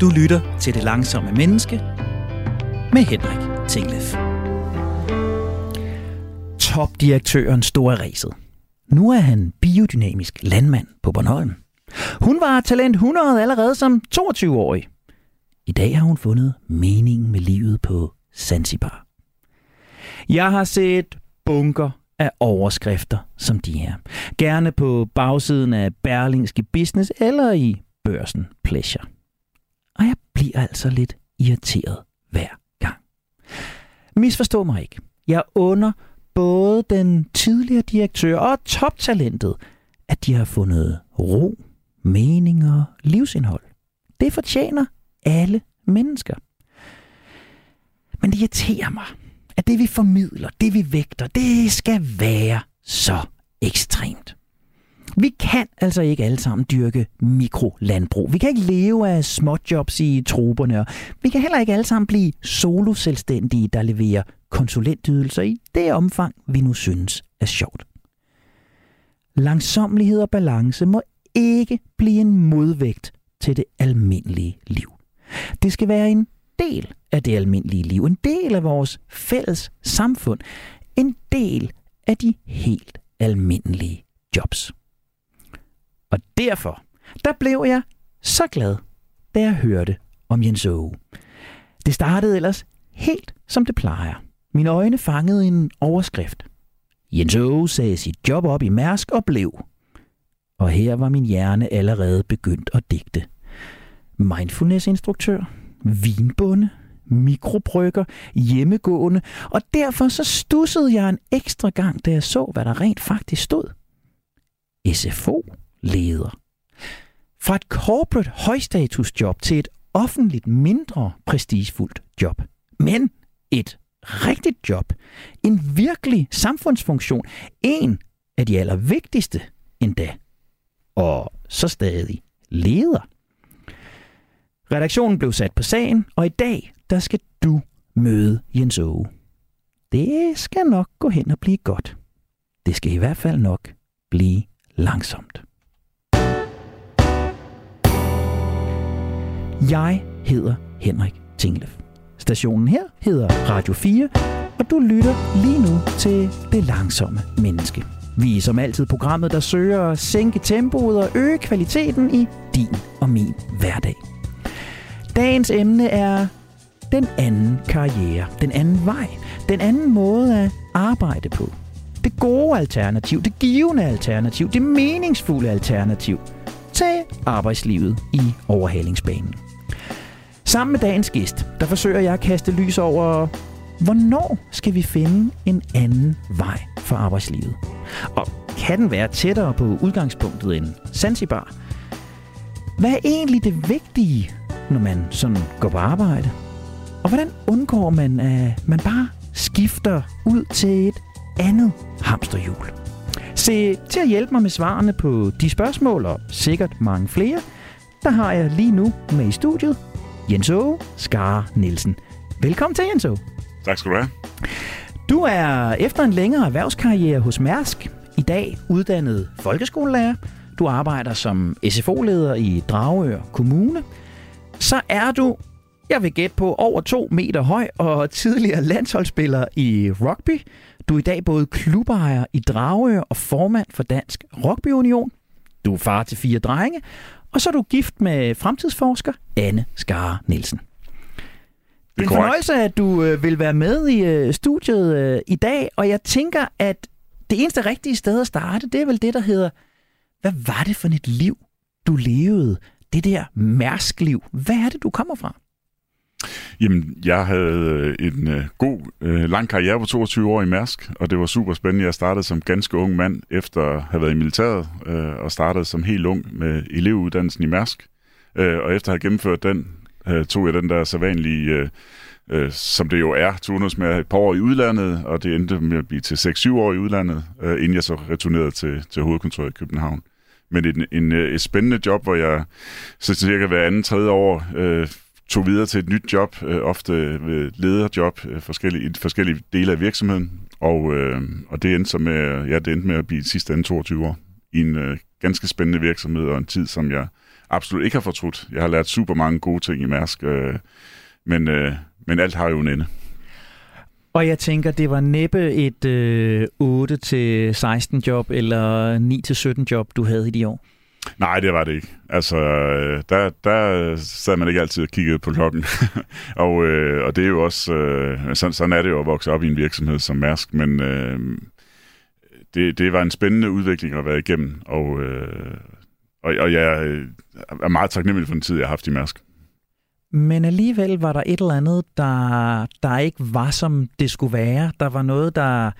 Du lytter til Det Langsomme Menneske med Henrik Tinglef. Topdirektøren står af ræset. Nu er han biodynamisk landmand på Bornholm. Hun var talent 100 allerede som 22-årig. I dag har hun fundet meningen med livet på Zanzibar. Jeg har set bunker af overskrifter som de her. Gerne på bagsiden af Berlingske Business eller i børsen Pleasure. Og jeg bliver altså lidt irriteret hver gang. Misforstå mig ikke. Jeg under både den tidligere direktør og toptalentet, at de har fundet ro, mening og livsindhold. Det fortjener alle mennesker. Men det irriterer mig, at det vi formidler, det vi vægter, det skal være så ekstremt. Vi kan altså ikke alle sammen dyrke mikrolandbrug. Vi kan ikke leve af småjobs i troberne, og vi kan heller ikke alle sammen blive soloselvstændige, der leverer konsulentydelser i det omfang, vi nu synes er sjovt. Langsomlighed og balance må ikke blive en modvægt til det almindelige liv. Det skal være en del af det almindelige liv, en del af vores fælles samfund, en del af de helt almindelige jobs. Og derfor, der blev jeg så glad, da jeg hørte om Jens Aage. Det startede ellers helt som det plejer. Mine øjne fangede en overskrift. Jens Aage sagde sit job op i Mærsk og blev. Og her var min hjerne allerede begyndt at digte. Mindfulness-instruktør, vinbonde, mikrobrygger, hjemmegående, og derfor så stussede jeg en ekstra gang, da jeg så, hvad der rent faktisk stod. SFO, leder. Fra et corporate højstatusjob til et offentligt mindre prestigefuldt job. Men et rigtigt job. En virkelig samfundsfunktion. En af de allervigtigste endda. Og så stadig leder. Redaktionen blev sat på sagen, og i dag, der skal du møde Jens Åge. Det skal nok gå hen og blive godt. Det skal i hvert fald nok blive langsomt. Jeg hedder Henrik Tinglef. Stationen her hedder Radio 4, og du lytter lige nu til Det Langsomme Menneske. Vi er som altid programmet, der søger at sænke tempoet og øge kvaliteten i din og min hverdag. Dagens emne er den anden karriere, den anden vej, den anden måde at arbejde på. Det gode alternativ, det givende alternativ, det meningsfulde alternativ til arbejdslivet i overhalingsbanen. Sammen med dagens gæst, der forsøger jeg at kaste lys over, hvornår skal vi finde en anden vej for arbejdslivet? Og kan den være tættere på udgangspunktet end Zanzibar? Hvad er egentlig det vigtige når man sådan går på arbejde? Og hvordan undgår man, at man bare skifter ud til et andet hamsterhjul? Se, til at hjælpe mig med svarene på de spørgsmål, og sikkert mange flere, der har jeg lige nu med i studiet Jens Åge Skare Nielsen. Velkommen til, Jens Åge. Tak skal du have. Du er efter en længere erhvervskarriere hos Mærsk i dag uddannet folkeskolelærer. Du arbejder som SFO-leder i Dragør Kommune – så er du, jeg vil gætte på, over to meter høj og tidligere landsholdsspiller i rugby. Du er i dag både klubejer i Dragør og formand for Dansk Rugby Union. Du er far til fire drenge, og så er du gift med fremtidsforsker Anne Skare Nielsen. Det er en fornøjelse, at du øh, vil være med i øh, studiet øh, i dag, og jeg tænker, at det eneste rigtige sted at starte, det er vel det, der hedder, hvad var det for et liv, du levede det der mærskliv. Hvad er det, du kommer fra? Jamen, jeg havde øh, en øh, god, øh, lang karriere på 22 år i Mærsk, og det var super spændende. Jeg startede som ganske ung mand efter at have været i militæret, øh, og startede som helt ung med elevuddannelsen i Mærsk. Øh, og efter at have gennemført den, øh, tog jeg den der sædvanlige, øh, øh, som det jo er, turnus med et par år i udlandet, og det endte med at blive til 6-7 år i udlandet, øh, inden jeg så returnerede til, til hovedkontoret i København men en, en, øh, et spændende job, hvor jeg så cirka hver anden, tredje år øh, tog videre til et nyt job, øh, ofte ved lederjob øh, forskellige, i forskellige dele af virksomheden. Og, øh, og det endte så med, ja, det endte med at blive sidste anden 22 år i en øh, ganske spændende virksomhed, og en tid, som jeg absolut ikke har fortrudt. Jeg har lært super mange gode ting i Mærsk, øh, men, øh, men alt har jo en ende. Og jeg tænker, det var næppe et øh, 8-16 job eller 9-17 job, du havde i de år. Nej, det var det ikke. Altså, øh, der, der sad man ikke altid og kiggede på klokken. og, øh, og det er jo også, øh, sådan, sådan er det jo at vokse op i en virksomhed som Mærsk, men øh, det, det var en spændende udvikling at være igennem, og, øh, og, og jeg øh, er meget taknemmelig for den tid, jeg har haft i Mærsk. Men alligevel var der et eller andet, der, der ikke var, som det skulle være. Der var noget, der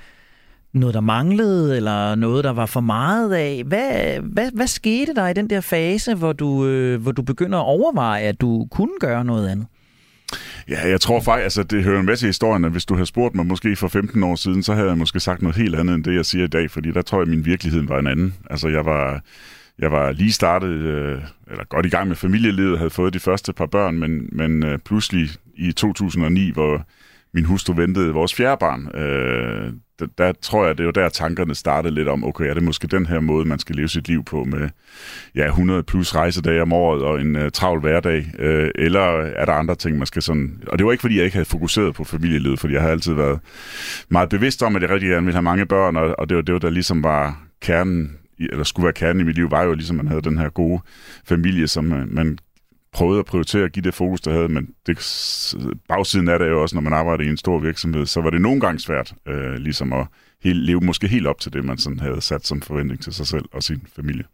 noget, der manglede, eller noget, der var for meget af. Hvad, hvad, hvad skete der i den der fase, hvor du, øh, hvor du begynder at overveje, at du kunne gøre noget andet? Ja, jeg tror faktisk, altså det hører med til historien, at hvis du havde spurgt mig måske for 15 år siden, så havde jeg måske sagt noget helt andet end det, jeg siger i dag, fordi der tror jeg, at min virkelighed var en anden. Altså jeg var, jeg var lige startet, øh, eller godt i gang med familielivet, havde fået de første par børn, men, men øh, pludselig i 2009, hvor min hustru ventede vores fjerde barn, øh, der, der tror jeg, det var der tankerne startede lidt om, okay, er det måske den her måde, man skal leve sit liv på med ja, 100 plus rejsedage om året og en uh, travl hverdag, øh, eller er der andre ting, man skal sådan... Og det var ikke, fordi jeg ikke havde fokuseret på familielivet, fordi jeg har altid været meget bevidst om, at jeg rigtig gerne ville have mange børn, og, og det var det, var, der ligesom var kernen eller skulle være kernen i mit liv, var jo ligesom, at man havde den her gode familie, som øh, man prøvede at prioritere at give det fokus, der havde, men det, bagsiden er det jo også, når man arbejder i en stor virksomhed, så var det nogle gange svært øh, ligesom at helt, leve måske helt op til det, man sådan havde sat som forventning til sig selv og sin familie.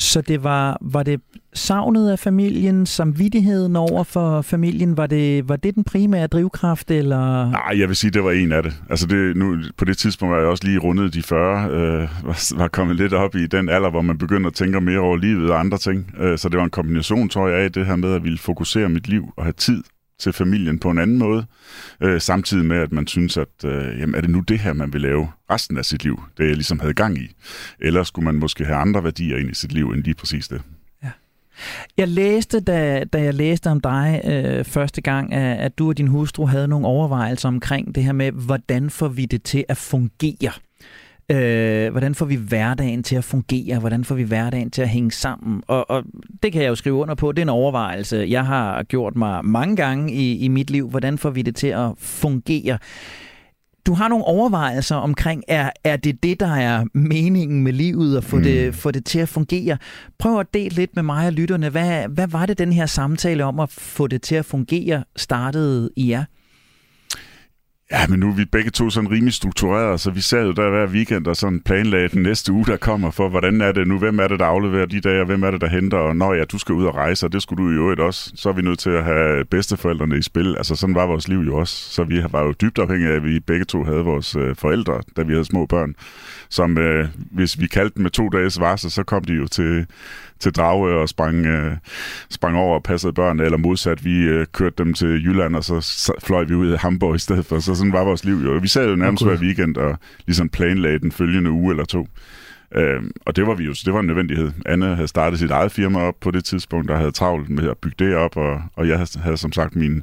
Så det var, var det savnet af familien, samvittigheden over for familien, var det, var det den primære drivkraft, eller? Nej, jeg vil sige, det var en af det. Altså det, nu, på det tidspunkt var jeg også lige rundet de 40, øh, var, var kommet lidt op i den alder, hvor man begynder at tænke mere over livet og andre ting. Øh, så det var en kombination, tror jeg, af det her med at ville fokusere mit liv og have tid til familien på en anden måde, øh, samtidig med, at man synes, at øh, jamen, er det nu det her, man vil lave resten af sit liv, det jeg ligesom havde gang i? Eller skulle man måske have andre værdier ind i sit liv, end lige præcis det? Ja. Jeg læste, da, da jeg læste om dig øh, første gang, at, at du og din hustru havde nogle overvejelser omkring det her med, hvordan får vi det til at fungere? Øh, hvordan får vi hverdagen til at fungere? Hvordan får vi hverdagen til at hænge sammen? Og, og det kan jeg jo skrive under på. Det er en overvejelse, jeg har gjort mig mange gange i, i mit liv. Hvordan får vi det til at fungere? Du har nogle overvejelser omkring, er, er det det, der er meningen med livet, at få, mm. det, få det til at fungere? Prøv at dele lidt med mig og lytterne. Hvad, hvad var det, den her samtale om at få det til at fungere startede i jer? Ja, men nu er vi begge to sådan rimelig struktureret, så vi sad jo der hver weekend og sådan planlagde den næste uge, der kommer for, hvordan er det nu, hvem er det, der afleverer de dage, og hvem er det, der henter, og når ja, du skal ud og rejse, og det skulle du jo også, så er vi nødt til at have bedsteforældrene i spil. Altså sådan var vores liv jo også, så vi var jo dybt afhængige af, at vi begge to havde vores øh, forældre, da vi havde små børn, som øh, hvis vi kaldte dem med to dages varsel, så kom de jo til til Drage og sprang, øh, sprang over og passede børn, eller modsat, vi øh, kørte dem til Jylland, og så fløj vi ud af Hamburg i stedet for. Så sådan var vores liv jo. Vi sad jo nærmest okay. hver weekend og ligesom planlagde den følgende uge eller to. Øh, og det var vi jo, så det var en nødvendighed. Anne havde startet sit eget firma op på det tidspunkt, der havde travlt med at bygge det op, og, og jeg havde, havde som sagt min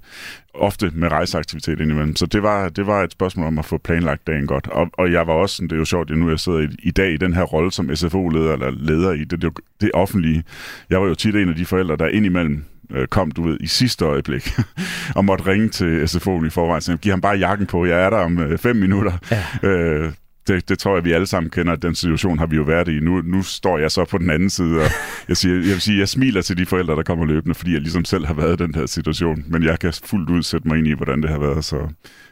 ofte med rejseaktivitet indimellem. Så det var, det var et spørgsmål om at få planlagt dagen godt. Og, og jeg var også, det er jo sjovt, at nu jeg sidder i, i dag i den her rolle som SFO-leder, eller leder i det, det, det offentlige. Jeg var jo tit en af de forældre, der indimellem øh, kom, du ved, i sidste øjeblik, og måtte ringe til SFO'en i forvejen. Så giver ham bare jakken på, jeg er der om øh, fem minutter. Ja. Øh, det, det tror jeg, vi alle sammen kender. Den situation har vi jo været i. Nu, nu står jeg så på den anden side, og jeg, siger, jeg vil sige, jeg smiler til de forældre, der kommer løbende, fordi jeg ligesom selv har været i den her situation. Men jeg kan fuldt ud sætte mig ind i, hvordan det har været. Så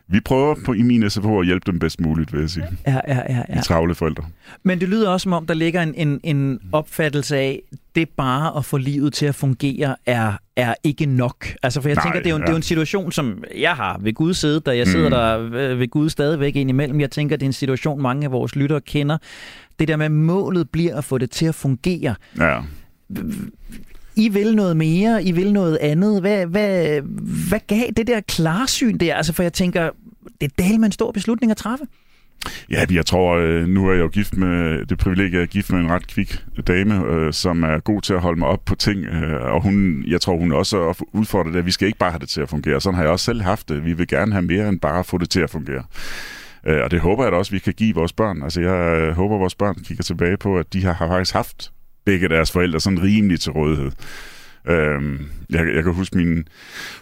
vi prøver på, i min SFO at hjælpe dem bedst muligt, vil jeg sige. Ja, ja, ja, ja. De travle forældre. Men det lyder også, som om der ligger en, en, en opfattelse af, det bare at få livet til at fungere er, er ikke nok. Altså, for jeg Nej, tænker, det er, jo en, ja. det er jo en situation, som jeg har ved Gud side, da jeg sidder mm. der ved Gud stadigvæk ind imellem. Jeg tænker, det er en situation, mange af vores lyttere kender. Det der med, målet bliver at få det til at fungere. Ja. I vil noget mere, I vil noget andet. Hvad, hvad, hvad gav det der klarsyn der? Altså, for jeg tænker, det er del med en stor beslutning at træffe. Ja, jeg tror, øh, nu er jeg jo gift med det privilegie, at jeg gift med en ret kvik dame, øh, som er god til at holde mig op på ting, øh, og hun, jeg tror, hun også udfordrer det, at vi skal ikke bare have det til at fungere. Sådan har jeg også selv haft det. Vi vil gerne have mere end bare at få det til at fungere. Og det håber jeg da også, vi kan give vores børn. Altså, jeg håber, vores børn kigger tilbage på, at de har, har faktisk haft begge deres forældre sådan rimelig til rådighed. Øh, jeg, jeg kan huske, min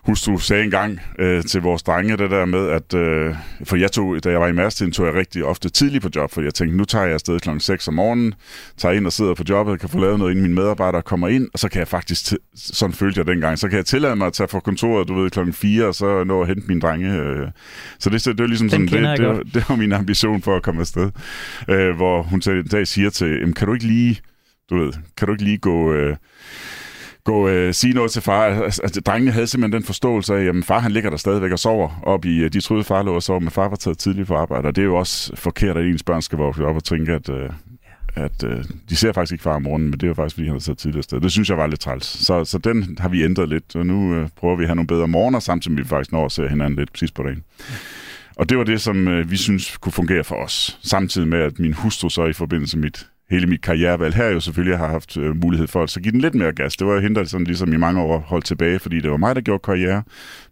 hustru sagde engang øh, til vores drenge det der med, at øh, for jeg tog, da jeg var i Mærstiden, tog jeg rigtig ofte tidligt på job, for jeg tænkte, nu tager jeg afsted kl. 6 om morgenen, tager ind og sidder på jobbet, kan få lavet noget, inden mine medarbejdere kommer ind, og så kan jeg faktisk, sådan følte jeg dengang, så kan jeg tillade mig at tage fra kontoret, du ved, kl. 4, og så nå at hente mine drenge. Øh. Så det, det, det var ligesom sådan, det, det, var, det var min ambition for at komme afsted. Øh, hvor hun en dag siger til, kan du ikke lige, du ved, kan du ikke lige gå... Øh, gå øh, sige noget til far. Altså, altså, drengene havde simpelthen den forståelse af, at far han ligger der stadigvæk og sover op i, øh, de troede far lå og sov, men far var taget tidligt på arbejde, og det er jo også forkert, at ens børn skal vokse op og tænke, at, øh, at øh, de ser faktisk ikke far om morgenen, men det er faktisk, fordi han har taget tidligt afsted. Det synes jeg var lidt træls. Så, så den har vi ændret lidt, og nu øh, prøver vi at have nogle bedre morgener, samtidig med vi faktisk når at se hinanden lidt sidst på dagen. Og det var det, som øh, vi synes kunne fungere for os. Samtidig med, at min hustru så i forbindelse med mit hele mit karrierevalg her jo selvfølgelig har haft øh, mulighed for at så give den lidt mere gas. Det var hende, der sådan ligesom i mange år holdt tilbage, fordi det var mig, der gjorde karriere.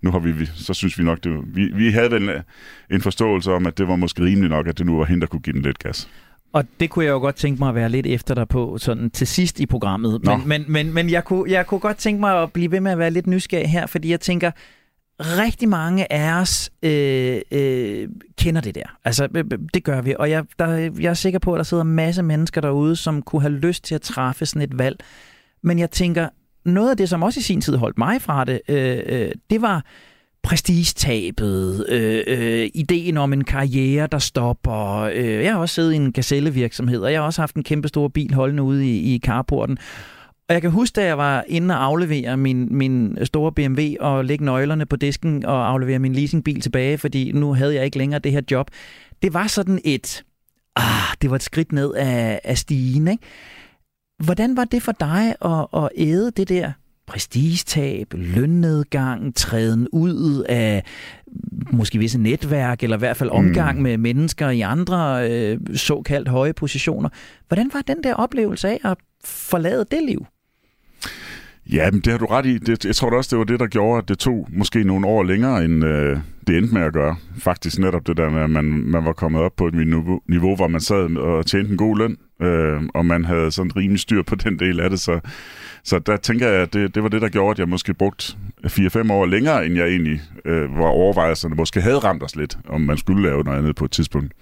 Nu har vi, så synes vi nok, det var, vi, vi havde vel en forståelse om, at det var måske rimeligt nok, at det nu var hende, der kunne give den lidt gas. Og det kunne jeg jo godt tænke mig at være lidt efter dig på, sådan til sidst i programmet. Men, men, men, men jeg, kunne, jeg kunne godt tænke mig at blive ved med at være lidt nysgerrig her, fordi jeg tænker, rigtig mange af os øh, øh, kender det der. Altså, det gør vi. Og jeg, der, jeg er sikker på, at der sidder en masse mennesker derude, som kunne have lyst til at træffe sådan et valg. Men jeg tænker, noget af det, som også i sin tid holdt mig fra det, øh, øh, det var prestigetabet, øh, øh, ideen om en karriere, der stopper. Øh, jeg har også siddet i en gazellevirksomhed, og jeg har også haft en kæmpe stor bil holdende ude i, i carporten. Og jeg kan huske, da jeg var inde og aflevere min, min store BMW og lægge nøglerne på disken og aflevere min leasingbil tilbage, fordi nu havde jeg ikke længere det her job. Det var sådan et, ah, det var et skridt ned af, af stigen, ikke? Hvordan var det for dig at, at æde det der prestigetab, lønnedgang, træden ud af måske visse netværk, eller i hvert fald omgang mm. med mennesker i andre øh, såkaldt høje positioner. Hvordan var den der oplevelse af at forlade det liv? Ja, men det har du ret i. Det, jeg tror også, det var det, der gjorde, at det tog måske nogle år længere, end øh, det endte med at gøre. Faktisk netop det der med, at man, man var kommet op på et niveau, niveau, hvor man sad og tjente en god løn, øh, og man havde sådan rimelig styr på den del af det. Så, så der tænker jeg, at det, det var det, der gjorde, at jeg måske brugte 4-5 år længere, end jeg egentlig øh, var overvejelserne måske havde ramt os lidt, om man skulle lave noget andet på et tidspunkt.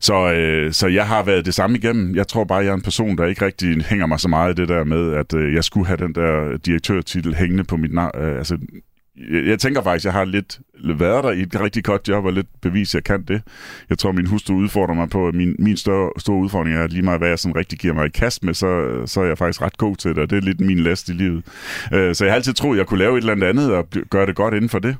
Så, øh, så jeg har været det samme igennem. Jeg tror bare, jeg er en person, der ikke rigtig hænger mig så meget i det der med, at øh, jeg skulle have den der direktørtitel hængende på mit navn. Øh, altså, jeg, tænker faktisk, jeg har lidt været der i et rigtig godt job, og lidt bevis, at jeg kan det. Jeg tror, min hustru udfordrer mig på, at min, min større, store udfordring er, at lige meget hvad jeg sådan rigtig giver mig i kast med, så, så er jeg faktisk ret god til det, og det er lidt min last i livet. Øh, så jeg har altid troet, jeg kunne lave et eller andet og gøre det godt inden for det.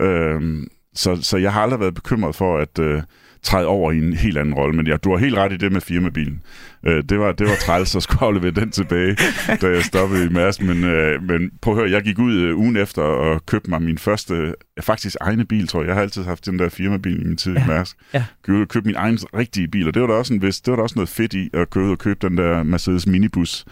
Øh, så, så jeg har aldrig været bekymret for, at... Øh, træde over i en helt anden rolle. Men ja, du har helt ret i det med firmabilen. Øh, det, var, det var træls at skulle aflevere den tilbage, da jeg stoppede i Mærsk. Men, øh, men prøv at høre, jeg gik ud øh, ugen efter og købte mig min første, faktisk egne bil, tror jeg. Jeg har altid haft den der firmabil i min tid ja. i Mærsk. Ja. Købte, købte min egen rigtige bil, og det var der også, en vis, det var der også noget fedt i at købe og købe den der Mercedes minibus,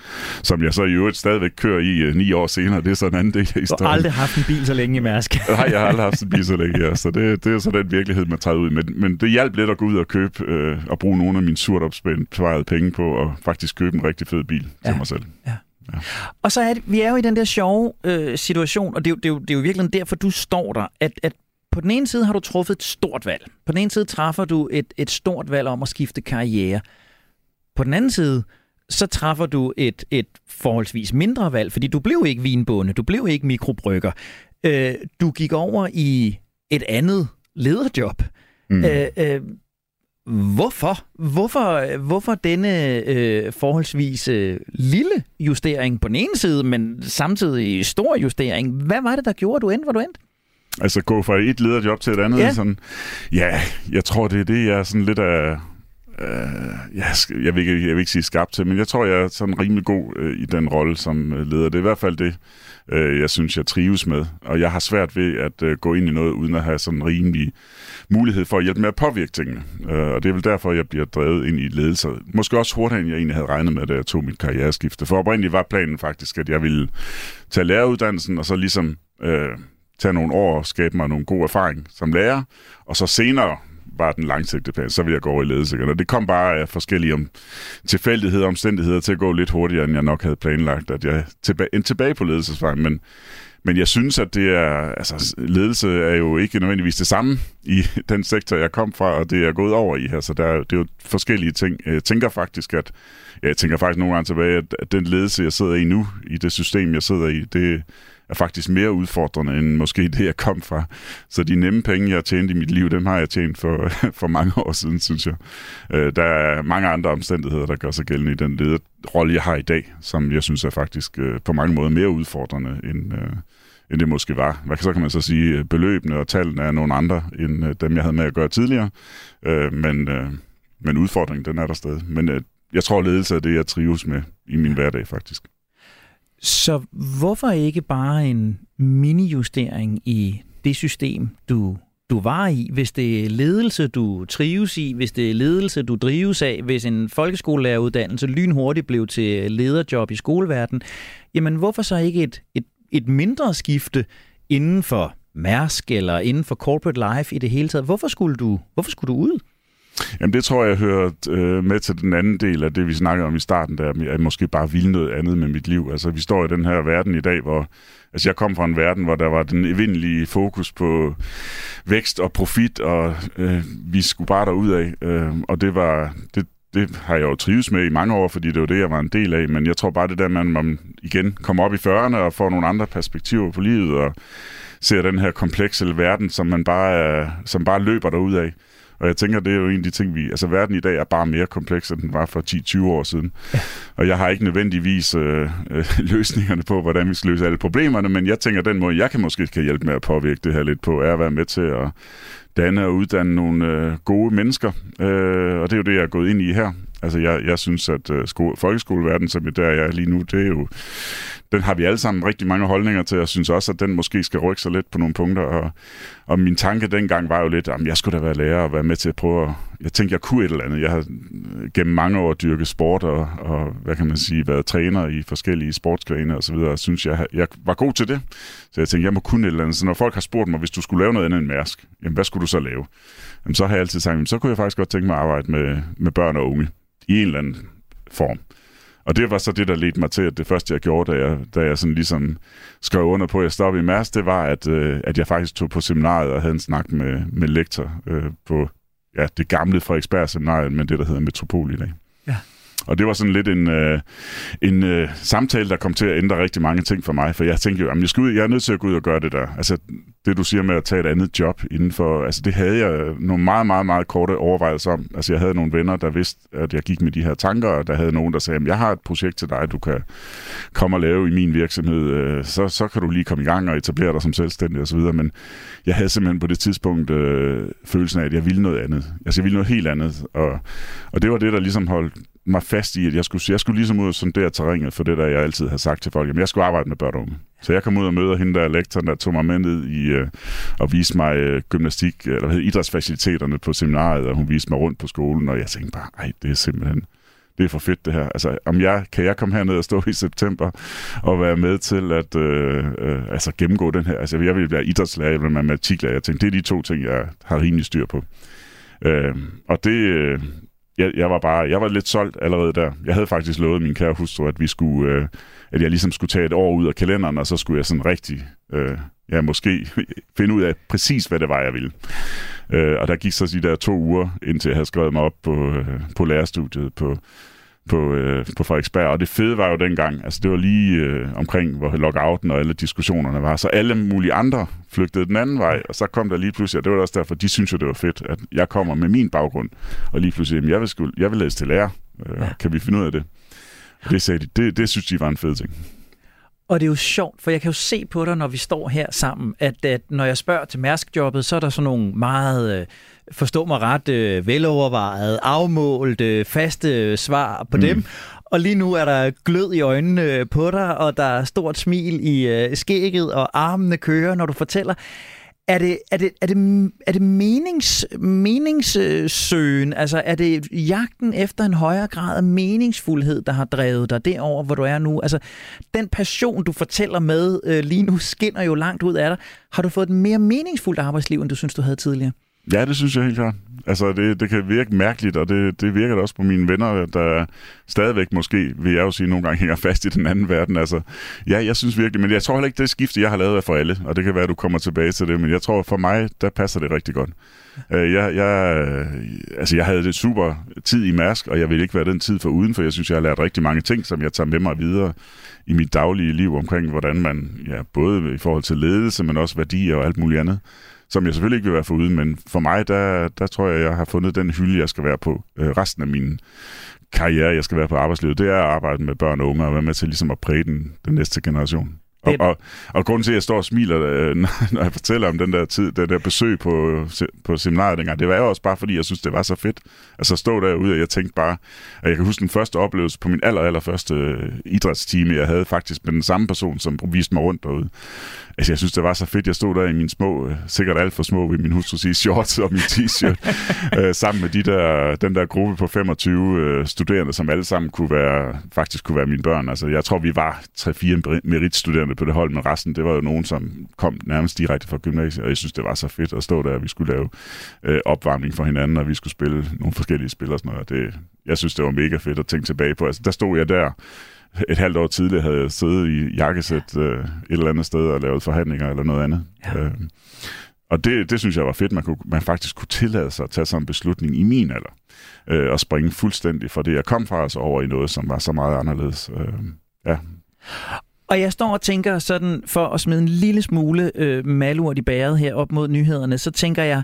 som jeg så i øvrigt stadigvæk kører i øh, ni år senere. Det er så en anden del af historien. Du har aldrig haft en bil så længe i Mærsk. Nej, jeg har aldrig haft en bil så længe, ja. Så det, det er så den virkelighed, man tager ud. Men, men det hjalp lidt at gå ud og købe øh, og bruge nogle af mine surt opsparede penge på at faktisk købe en rigtig fed bil ja. til mig selv. Ja. Ja. Og så er det, vi er jo i den der sjove øh, situation, og det er, jo, det, er jo, det er jo virkelig derfor, du står der, at, at på den ene side har du truffet et stort valg. På den ene side træffer du et, et stort valg om at skifte karriere. På den anden side, så træffer du et, et forholdsvis mindre valg, fordi du blev ikke vinbonde, du blev ikke mikrobrygger. Øh, du gik over i et andet lederjob. Mm. Øh, øh, Hvorfor? Hvorfor, hvorfor denne øh, forholdsvis øh, lille justering på den ene side, men samtidig stor justering? Hvad var det, der gjorde, at du endte, hvor du endte? Altså gå fra et lederjob til et andet? Ja, sådan, ja jeg tror, det er det, jeg er sådan lidt af... Øh, jeg, jeg, vil ikke, jeg vil ikke sige skabt til, men jeg tror, jeg er sådan rimelig god øh, i den rolle som øh, leder. Det er i hvert fald det, øh, jeg synes, jeg trives med. Og jeg har svært ved at øh, gå ind i noget, uden at have sådan rimelig mulighed for at hjælpe med at påvirke tingene. Øh, og det er vel derfor, jeg bliver drevet ind i ledelse. Måske også hurtigere, end jeg egentlig havde regnet med, da jeg tog mit karriereskifte. For oprindeligt var planen faktisk, at jeg ville tage læreruddannelsen, og så ligesom øh, tage nogle år og skabe mig nogle god erfaring som lærer, og så senere var den langsigtede plan, så ville jeg gå over i ledelse. Og det kom bare af forskellige om, tilfældigheder og omstændigheder til at gå lidt hurtigere, end jeg nok havde planlagt, at jeg tilbage, endte tilbage på ledelsesvejen. Men, men jeg synes, at det er, altså, ledelse er jo ikke nødvendigvis det samme i den sektor, jeg kom fra, og det er gået over i her, så der, det er jo forskellige ting. Jeg tænker faktisk, at jeg tænker faktisk nogle gange tilbage, at den ledelse, jeg sidder i nu, i det system, jeg sidder i, det, er faktisk mere udfordrende end måske det, jeg kom fra. Så de nemme penge, jeg har tjent i mit liv, dem har jeg tjent for, for mange år siden, synes jeg. Øh, der er mange andre omstændigheder, der gør sig gældende i den lederrolle, jeg har i dag, som jeg synes er faktisk øh, på mange måder mere udfordrende end, øh, end det måske var. Hvad så kan man så sige? Beløbene og tallene er nogle andre end dem, jeg havde med at gøre tidligere. Men, men udfordringen, den er der stadig. Men jeg tror, ledelse er det, jeg trives med i min hverdag faktisk. Så hvorfor ikke bare en mini-justering i det system, du, du var i, hvis det er ledelse, du trives i, hvis det er ledelse, du drives af, hvis en folkeskolelæreruddannelse lynhurtigt blev til lederjob i skoleverdenen, jamen hvorfor så ikke et, et, et mindre skifte inden for Mærsk eller inden for corporate life i det hele taget? Hvorfor skulle du, hvorfor skulle du ud? Jamen det tror jeg, jeg hører øh, med til den anden del af det, vi snakkede om i starten, der jeg måske bare ville noget andet med mit liv. Altså vi står i den her verden i dag, hvor altså, jeg kom fra en verden, hvor der var den evindelige fokus på vækst og profit, og øh, vi skulle bare derud af. Øh, og det var, det, det har jeg jo trives med i mange år, fordi det var det, jeg var en del af. Men jeg tror bare, det der, man, man igen kommer op i 40'erne og får nogle andre perspektiver på livet, og ser den her komplekse verden, som man bare, som bare løber derud af. Og jeg tænker, det er jo en af de ting, vi... Altså, verden i dag er bare mere kompleks, end den var for 10-20 år siden. Ja. Og jeg har ikke nødvendigvis øh, øh, løsningerne på, hvordan vi skal løse alle problemerne, men jeg tænker, den måde, jeg kan måske kan hjælpe med at påvirke det her lidt på, er at være med til at danne og uddanne nogle øh, gode mennesker. Øh, og det er jo det, jeg er gået ind i her. Altså, jeg, jeg synes, at øh, skole, folkeskoleverdenen, som der jeg er lige nu, det er jo den har vi alle sammen rigtig mange holdninger til, og synes også, at den måske skal rykke sig lidt på nogle punkter. Og, og min tanke dengang var jo lidt, at jeg skulle da være lærer og være med til at prøve at... Jeg tænkte, jeg kunne et eller andet. Jeg har øh, gennem mange år dyrket sport og, og hvad kan man sige, været træner i forskellige sportsgrene og så videre, og synes, jeg, jeg var god til det. Så jeg tænkte, jeg må kunne et eller andet. Så når folk har spurgt mig, hvis du skulle lave noget andet end Mærsk, jamen hvad skulle du så lave? Jamen, så har jeg altid sagt, jamen, så kunne jeg faktisk godt tænke mig at arbejde med, med børn og unge i en eller anden form. Og det var så det, der ledte mig til, at det første, jeg gjorde, da jeg, da jeg sådan ligesom skrev under på, at jeg stoppede i Mærs, det var, at, øh, at jeg faktisk tog på seminariet og havde en snak med, med lektor øh, på ja, det gamle Frederiksberg seminariet, men det, der hedder Metropol i dag. Ja. Og det var sådan lidt en, øh, en øh, samtale, der kom til at ændre rigtig mange ting for mig, for jeg tænkte jo, jamen, jeg, skal ud, jeg er nødt til at gå ud og gøre det der. Altså, det du siger med at tage et andet job inden for, altså det havde jeg øh, nogle meget, meget, meget korte overvejelser om. Altså jeg havde nogle venner, der vidste, at jeg gik med de her tanker, og der havde nogen, der sagde, at jeg har et projekt til dig, du kan komme og lave i min virksomhed, øh, så, så kan du lige komme i gang og etablere dig som selvstændig osv., men jeg havde simpelthen på det tidspunkt øh, følelsen af, at jeg ville noget andet. Altså jeg ville noget helt andet, og, og det var det, der ligesom holdt mig fast i, at jeg skulle, jeg skulle ligesom ud og sondere terrænet for det, der jeg altid har sagt til folk, Jamen, jeg skulle arbejde med børn og unge. Så jeg kom ud og mødte hende der lektoren, der tog mig med ned i, øh, og viste mig øh, gymnastik, øh, eller hvad idrætsfaciliteterne på seminariet, og hun viste mig rundt på skolen, og jeg tænkte bare, ej, det er simpelthen, det er for fedt det her. Altså, om jeg, kan jeg komme herned og stå i september og være med til at øh, øh, altså gennemgå den her, altså jeg vil være idrætslærer, jeg vil være matematiklærer, jeg tænkte, det er de to ting, jeg har rimelig styr på. Øh, og det, øh, jeg, jeg var bare, jeg var lidt solgt allerede der. Jeg havde faktisk lovet min kære hustru, at vi skulle, øh, at jeg ligesom skulle tage et år ud af kalenderen, og så skulle jeg sådan rigtig, øh, ja, måske finde ud af præcis, hvad det var, jeg ville. Øh, og der gik så de der to uger, indtil jeg havde skrevet mig op på, øh, på lærerstudiet på, på, øh, på Frederiksberg. Og det fede var jo dengang, altså det var lige øh, omkring, hvor lockouten og alle diskussionerne var, så alle mulige andre flygtede den anden vej, og så kom der lige pludselig, og det var også derfor, de synes jo, det var fedt, at jeg kommer med min baggrund, og lige pludselig, jamen, jeg vil, skulle, jeg vil læse til lærer. Øh, ja. Kan vi finde ud af det? Og det sagde de, det, det synes de var en fed ting. Og det er jo sjovt, for jeg kan jo se på dig, når vi står her sammen, at, at når jeg spørger til Mærsk-jobbet, så er der sådan nogle meget, øh, forstå mig ret, øh, velovervejet, afmålt, øh, faste svar på mm. dem. Og lige nu er der glød i øjnene på dig, og der er stort smil i skægget, og armene kører, når du fortæller. Er det, er det, er det, er det menings, meningssøgen? Altså er det jagten efter en højere grad af meningsfuldhed, der har drevet dig derover, hvor du er nu? Altså den passion, du fortæller med øh, lige nu, skinner jo langt ud af dig. Har du fået et mere meningsfuldt arbejdsliv, end du synes, du havde tidligere? Ja, det synes jeg helt klart. Altså, det, det kan virke mærkeligt, og det, det virker det også på mine venner, der stadigvæk måske, vil jeg jo sige, nogle gange hænger fast i den anden verden. Altså, ja, jeg synes virkelig, men jeg tror heller ikke, det skifte, jeg har lavet, er for alle, og det kan være, at du kommer tilbage til det, men jeg tror, for mig, der passer det rigtig godt. Øh, jeg, jeg, øh, altså, jeg havde det super tid i Mærsk, og jeg vil ikke være den tid for uden, for jeg synes, jeg har lært rigtig mange ting, som jeg tager med mig videre i mit daglige liv omkring, hvordan man, ja, både i forhold til ledelse, men også værdier og alt muligt andet som jeg selvfølgelig ikke vil være for uden, men for mig, der, der tror jeg, jeg har fundet den hylde, jeg skal være på øh, resten af min karriere, jeg skal være på arbejdslivet. Det er at arbejde med børn og unge og være med til ligesom at præge den, den næste generation. Og, og, og grunden til, at jeg står og smiler, øh, når jeg fortæller om den der tid, den der besøg på, på seminariet dengang, det var jo også bare, fordi jeg synes, det var så fedt. Altså at stå derude, og jeg tænkte bare, at jeg kan huske den første oplevelse på min aller, aller første øh, idrætstime, jeg havde faktisk med den samme person, som viste mig rundt derude. Altså, jeg synes, det var så fedt. Jeg stod der i min små, øh, sikkert alt for små, vil min hustru sige, shorts og min t-shirt, øh, sammen med de der, den der gruppe på 25 øh, studerende, som alle sammen kunne være, faktisk kunne være mine børn. Altså, jeg tror, vi var 3-4 meritstuderende på det hold, men resten, det var jo nogen, som kom nærmest direkte fra gymnasiet, og jeg synes, det var så fedt at stå der, og vi skulle lave øh, opvarmning for hinanden, og vi skulle spille nogle forskellige spil og sådan noget. Det, jeg synes, det var mega fedt at tænke tilbage på. Altså, der stod jeg der et halvt år tidligere havde jeg siddet i jakkesæt øh, et eller andet sted og lavet forhandlinger eller noget andet. Ja. Øh, og det, det synes jeg var fedt, man, kunne, man faktisk kunne tillade sig at tage sådan en beslutning i min alder. Øh, og springe fuldstændig fra det, jeg kom fra, altså over i noget, som var så meget anderledes. Øh, ja. Og jeg står og tænker sådan, for at smide en lille smule øh, malurt i bæret her op mod nyhederne, så tænker jeg,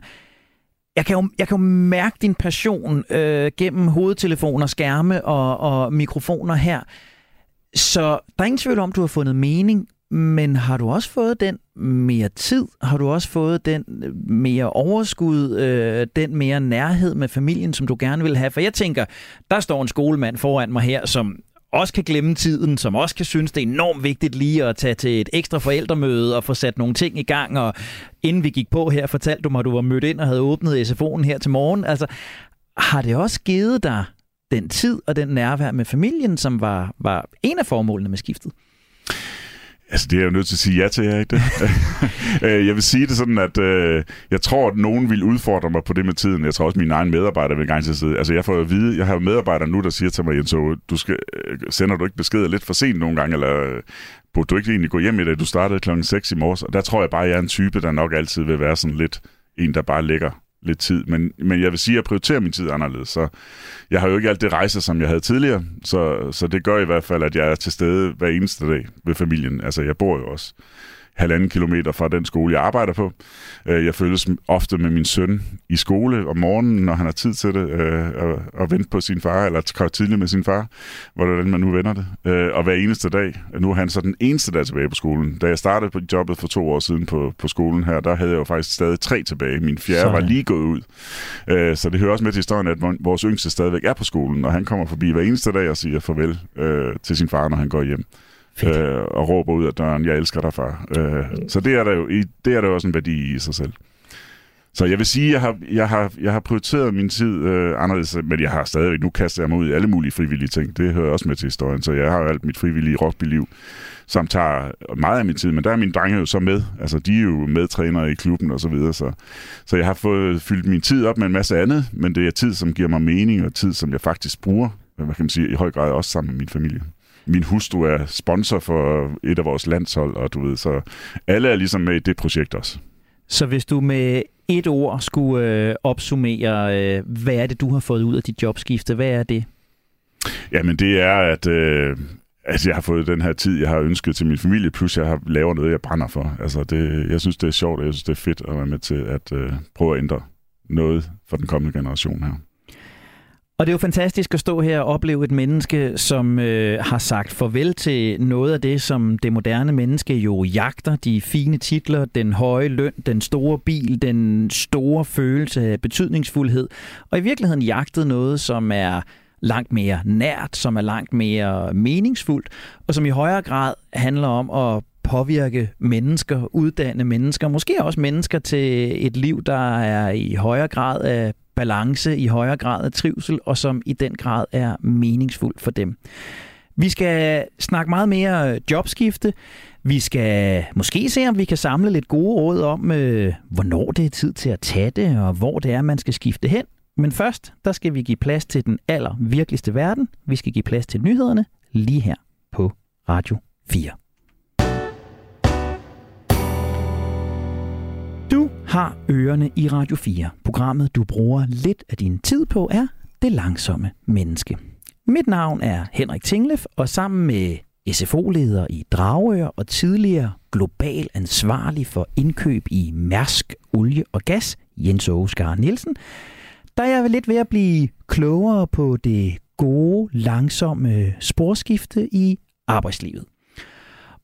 jeg kan jo, jeg kan jo mærke din passion øh, gennem hovedtelefoner, skærme og, og mikrofoner her. Så der er ingen tvivl om, du har fundet mening, men har du også fået den mere tid? Har du også fået den øh, mere overskud, øh, den mere nærhed med familien, som du gerne vil have? For jeg tænker, der står en skolemand foran mig her, som også kan glemme tiden, som også kan synes, det er enormt vigtigt lige at tage til et ekstra forældremøde og få sat nogle ting i gang. Og inden vi gik på her, fortalte du mig, at du var mødt ind og havde åbnet SFO'en her til morgen. Altså, har det også givet dig den tid og den nærvær med familien, som var, var en af formålene med skiftet? Altså, det er jeg jo nødt til at sige ja til, jeg ikke det? Øh, jeg vil sige det sådan, at øh, jeg tror, at nogen vil udfordre mig på det med tiden. Jeg tror også, at mine egne medarbejdere vil gerne til sidde. Altså, jeg får at vide, jeg har medarbejdere nu, der siger til mig, Jens, du skal, øh, sender du ikke beskeder lidt for sent nogle gange, eller øh, burde du ikke egentlig gå hjem i det? Du startede klokken 6 i morges, og der tror jeg bare, at jeg er en type, der nok altid vil være sådan lidt en, der bare ligger lidt tid, men, men jeg vil sige, at jeg prioriterer min tid anderledes, så jeg har jo ikke alt det rejse, som jeg havde tidligere, så, så det gør i hvert fald, at jeg er til stede hver eneste dag ved familien. Altså, jeg bor jo også halvanden kilometer fra den skole, jeg arbejder på. Øh, jeg følges ofte med min søn i skole om morgenen, når han har tid til det, øh, og, og vente på sin far, eller komme tidligt med sin far, hvordan man nu vender det. Øh, og hver eneste dag, nu er han så den eneste, der er tilbage på skolen. Da jeg startede på jobbet for to år siden på, på skolen her, der havde jeg jo faktisk stadig tre tilbage. Min fjerde så. var lige gået ud. Så det hører også med til historien, at vores yngste stadigvæk er på skolen, og han kommer forbi hver eneste dag og siger farvel til sin far, når han går hjem øh, og råber ud af døren, jeg elsker dig, far. Øh, så det er, der jo, det er der jo også en værdi i sig selv. Så jeg vil sige, at jeg har, jeg har, jeg har prioriteret min tid øh, anderledes, men jeg har stadig, nu kaster jeg mig ud i alle mulige frivillige ting. Det hører også med til historien, så jeg har alt mit frivillige rugbyliv, som tager meget af min tid, men der er mine drenge jo så med. Altså, de er jo medtrænere i klubben og så videre, så, så jeg har fået fyldt min tid op med en masse andet, men det er tid, som giver mig mening, og tid, som jeg faktisk bruger, hvad kan man sige, i høj grad også sammen med min familie min hustru er sponsor for et af vores landshold, og du ved, så alle er ligesom med i det projekt også. Så hvis du med et ord skulle øh, opsummere, øh, hvad er det, du har fået ud af dit jobskifte? Hvad er det? Jamen, det er, at, øh, at jeg har fået den her tid, jeg har ønsket til min familie, plus jeg har lavet noget, jeg brænder for. Altså, det, jeg synes, det er sjovt, og jeg synes, det er fedt at være med til at øh, prøve at ændre noget for den kommende generation her. Og det er jo fantastisk at stå her og opleve et menneske, som øh, har sagt farvel til noget af det, som det moderne menneske jo jagter. De fine titler, den høje løn, den store bil, den store følelse af betydningsfuldhed. Og i virkeligheden jagtet noget, som er langt mere nært, som er langt mere meningsfuldt, og som i højere grad handler om at påvirke mennesker, uddanne mennesker, måske også mennesker til et liv, der er i højere grad af balance, i højere grad af trivsel, og som i den grad er meningsfuld for dem. Vi skal snakke meget mere jobskifte. Vi skal måske se, om vi kan samle lidt gode råd om, øh, hvornår det er tid til at tage det, og hvor det er, man skal skifte hen. Men først, der skal vi give plads til den aller virkeligste verden. Vi skal give plads til nyhederne lige her på Radio 4. har ørerne i Radio 4. Programmet, du bruger lidt af din tid på, er Det Langsomme Menneske. Mit navn er Henrik Tinglef, og sammen med SFO-leder i Dragør og tidligere global ansvarlig for indkøb i Mærsk, Olie og Gas, Jens Åskar Nielsen, der er jeg lidt ved at blive klogere på det gode, langsomme sporskifte i arbejdslivet.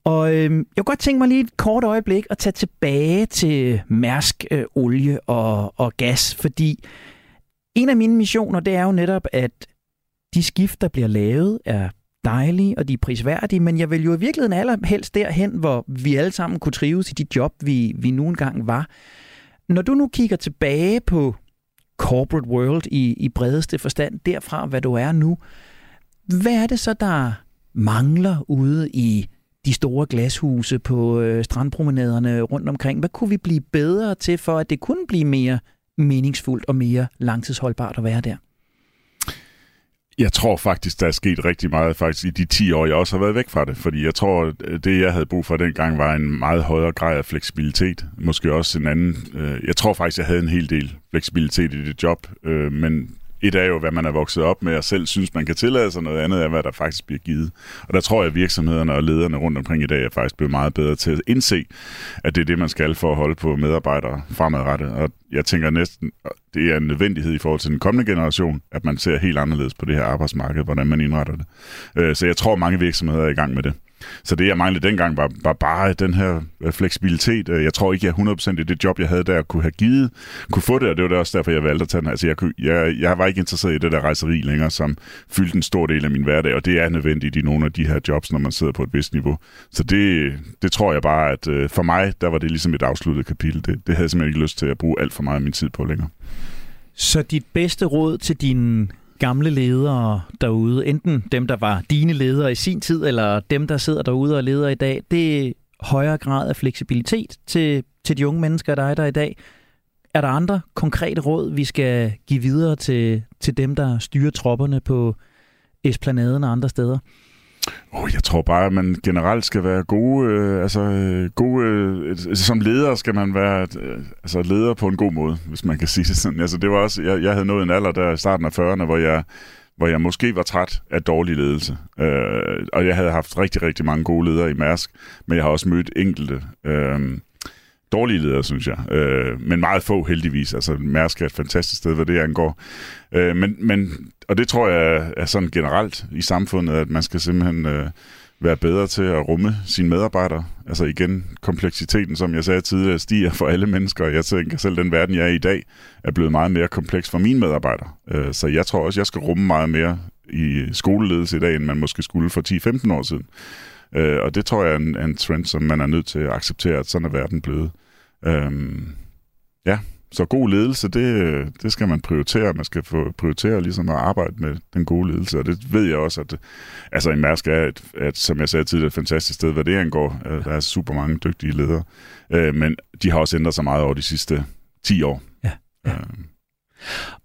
Og øh, jeg kunne godt tænke mig lige et kort øjeblik at tage tilbage til Mærsk, øh, olie og, og gas, fordi en af mine missioner, det er jo netop, at de skift, der bliver lavet, er dejlige, og de er prisværdige, men jeg vil jo i virkeligheden allerhelst derhen, hvor vi alle sammen kunne trives i de job, vi, vi nu engang var. Når du nu kigger tilbage på corporate world i, i bredeste forstand, derfra hvad du er nu, hvad er det så, der mangler ude i de store glashuse på øh, strandpromenaderne rundt omkring? Hvad kunne vi blive bedre til, for at det kunne blive mere meningsfuldt og mere langtidsholdbart at være der? Jeg tror faktisk, der er sket rigtig meget faktisk i de 10 år, jeg også har været væk fra det. Fordi jeg tror, øh, det jeg havde brug for dengang var en meget højere grad af fleksibilitet. Måske også en anden... Øh, jeg tror faktisk, jeg havde en hel del fleksibilitet i det job. Øh, men et er jo, hvad man er vokset op med, og selv synes, man kan tillade sig noget andet, er, hvad der faktisk bliver givet. Og der tror jeg, at virksomhederne og lederne rundt omkring i dag er faktisk blevet meget bedre til at indse, at det er det, man skal for at holde på medarbejdere fremadrettet. Og jeg tænker næsten, det er en nødvendighed i forhold til den kommende generation, at man ser helt anderledes på det her arbejdsmarked, hvordan man indretter det. Øh, så jeg tror, mange virksomheder er i gang med det. Så det, jeg manglede dengang, var, var bare den her øh, fleksibilitet. Øh, jeg tror ikke, jeg 100% i det job, jeg havde der, kunne have givet, kunne få det, og det var det også derfor, jeg valgte at tage den. Altså, jeg, kunne, jeg, jeg var ikke interesseret i det der rejseri længere, som fyldte en stor del af min hverdag, og det er nødvendigt i nogle af de her jobs, når man sidder på et vist niveau. Så det, det tror jeg bare, at øh, for mig, der var det ligesom et afsluttet kapitel. Det, det havde jeg simpelthen ikke lyst til at bruge alt for meget af min tid på længere. Så dit bedste råd til dine gamle ledere derude, enten dem, der var dine ledere i sin tid, eller dem, der sidder derude og leder i dag, det er højere grad af fleksibilitet til, til de unge mennesker, der er der i dag. Er der andre konkrete råd, vi skal give videre til, til dem, der styrer tropperne på Esplanaden og andre steder? Oh, jeg tror bare, at man generelt skal være gode, øh, altså øh, gode, øh, altså, som leder skal man være øh, altså leder på en god måde, hvis man kan sige det sådan. Altså det var også, jeg, jeg havde nået en alder der i starten af 40'erne, hvor jeg, hvor jeg måske var træt af dårlig ledelse. Øh, og jeg havde haft rigtig, rigtig mange gode ledere i Mærsk, men jeg har også mødt enkelte øh, dårlige ledere, synes jeg. Øh, men meget få heldigvis. Altså Mærsk er et fantastisk sted, hvad det angår. Øh, men, men, og det tror jeg er sådan generelt i samfundet, at man skal simpelthen øh, være bedre til at rumme sine medarbejdere. Altså igen, kompleksiteten, som jeg sagde tidligere, stiger for alle mennesker. Jeg tænker selv, den verden, jeg er i i dag, er blevet meget mere kompleks for mine medarbejdere. Øh, så jeg tror også, jeg skal rumme meget mere i skoleledelse i dag, end man måske skulle for 10-15 år siden. Øh, og det tror jeg er en, en trend, som man er nødt til at acceptere, at sådan er verden blevet. Øhm, ja, så god ledelse, det, det skal man prioritere. Man skal få prioritere ligesom at arbejde med den gode ledelse, og det ved jeg også, at altså i Mærsk er, et, et, som jeg sagde tidligere, et fantastisk sted, hvad det angår. Øh, der er super mange dygtige ledere, øh, men de har også ændret sig meget over de sidste 10 år. Ja. ja. Øh.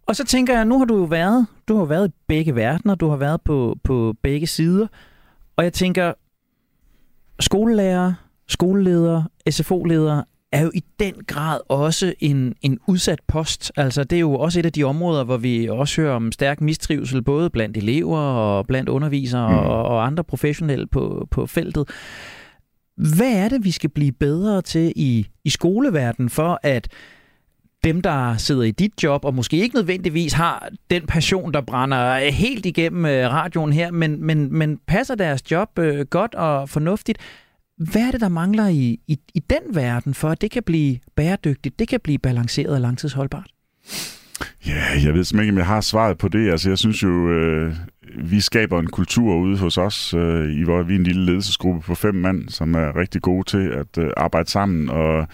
Og så tænker jeg, nu har du jo været, du har været i begge verdener, du har været på, på begge sider, og jeg tænker, skolelærer, skoleledere, SFO-ledere er jo i den grad også en, en udsat post. Altså, det er jo også et af de områder, hvor vi også hører om stærk mistrivsel, både blandt elever og blandt undervisere mm. og, og andre professionelle på, på feltet. Hvad er det, vi skal blive bedre til i, i skoleverdenen for, at dem, der sidder i dit job, og måske ikke nødvendigvis har den passion, der brænder helt igennem øh, radioen her, men, men, men passer deres job øh, godt og fornuftigt, hvad er det, der mangler i, i, i den verden, for at det kan blive bæredygtigt, det kan blive balanceret og langtidsholdbart? Ja, jeg ved simpelthen ikke, om jeg har svaret på det. Altså, jeg synes jo, øh, vi skaber en kultur ude hos os, øh, i hvor vi er en lille ledelsesgruppe på fem mand, som er rigtig gode til at øh, arbejde sammen og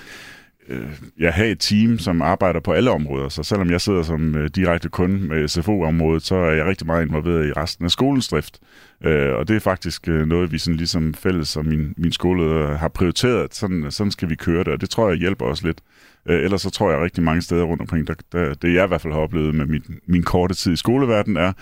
Øh, jeg har et team, som arbejder på alle områder. Så selvom jeg sidder som øh, direkte kunde med SFO-området, så er jeg rigtig meget involveret i resten af skolens drift. Øh, og det er faktisk øh, noget, vi sådan ligesom fælles og min, min skole har prioriteret. Sådan, sådan skal vi køre det, og det tror jeg hjælper os lidt. Øh, Øh, ellers så tror jeg rigtig mange steder rundt omkring, der, der, det jeg i hvert fald har oplevet med min, min korte tid i skoleverdenen, er,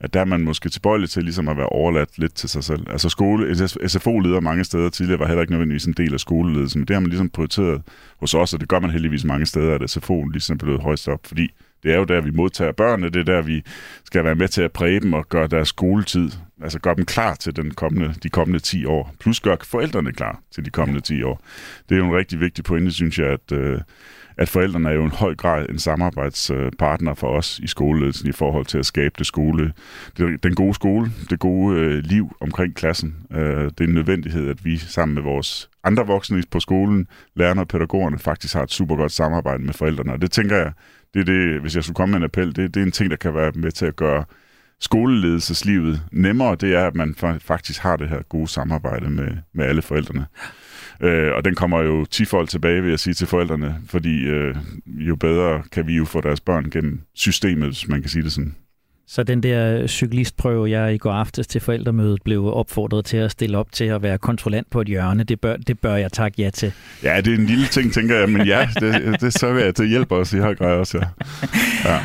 at der er man måske tilbøjelig til ligesom at være overladt lidt til sig selv. Altså skole, SFO-leder mange steder tidligere var heller ikke nødvendigvis en del af skoleledelsen, men det har man ligesom prioriteret hos os, og det gør man heldigvis mange steder, at SFO'en ligesom er blevet højst op, fordi det er jo der, vi modtager børnene, det er der, vi skal være med til at præge dem og gøre deres skoletid, altså gøre dem klar til den kommende, de kommende 10 år, plus gøre forældrene klar til de kommende 10 år. Det er jo en rigtig vigtig pointe, synes jeg, at, øh, at forældrene er jo en høj grad en samarbejdspartner for os i skoleledelsen i forhold til at skabe det skole, den gode skole, det gode øh, liv omkring klassen. Øh, det er en nødvendighed, at vi sammen med vores andre voksne på skolen, lærerne og pædagogerne, faktisk har et super godt samarbejde med forældrene. Og det tænker jeg, det er det, hvis jeg skulle komme med en appel, det, det er en ting, der kan være med til at gøre skoleledelseslivet nemmere, det er, at man faktisk har det her gode samarbejde med, med alle forældrene. Øh, og den kommer jo tifold tilbage, vil jeg sige til forældrene, fordi øh, jo bedre kan vi jo få deres børn gennem systemet, hvis man kan sige det sådan. Så den der cyklistprøve, jeg i går aftes til forældremødet blev opfordret til at stille op til at være kontrollant på et hjørne, det bør, det bør jeg takke ja til. Ja, det er en lille ting, tænker jeg, men ja, det, det så vil jeg, det hjælper os i høj grad også, ja. ja.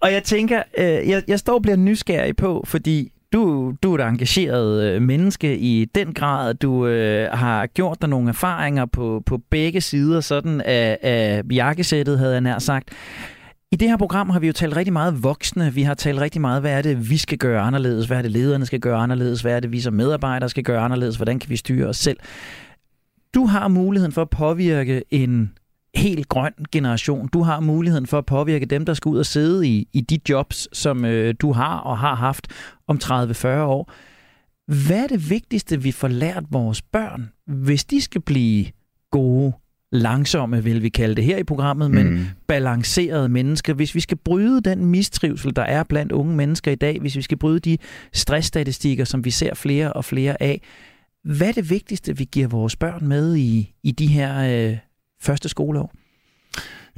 Og jeg tænker, øh, jeg, jeg står og bliver nysgerrig på, fordi du, du er et engageret øh, menneske i den grad, du øh, har gjort dig nogle erfaringer på, på begge sider sådan af, af jakkesættet, havde jeg nær sagt. I det her program har vi jo talt rigtig meget voksne. Vi har talt rigtig meget, hvad er det, vi skal gøre anderledes? Hvad er det, lederne skal gøre anderledes? Hvad er det, vi som medarbejdere skal gøre anderledes? Hvordan kan vi styre os selv? Du har muligheden for at påvirke en helt grøn generation. Du har muligheden for at påvirke dem, der skal ud og sidde i, i de jobs, som øh, du har og har haft om 30-40 år. Hvad er det vigtigste, vi får lært vores børn, hvis de skal blive gode langsomme, vil vi kalde det her i programmet, men mm. balancerede mennesker. Hvis vi skal bryde den mistrivsel, der er blandt unge mennesker i dag, hvis vi skal bryde de stressstatistikker, som vi ser flere og flere af, hvad er det vigtigste, vi giver vores børn med i, i de her øh, første skoleår?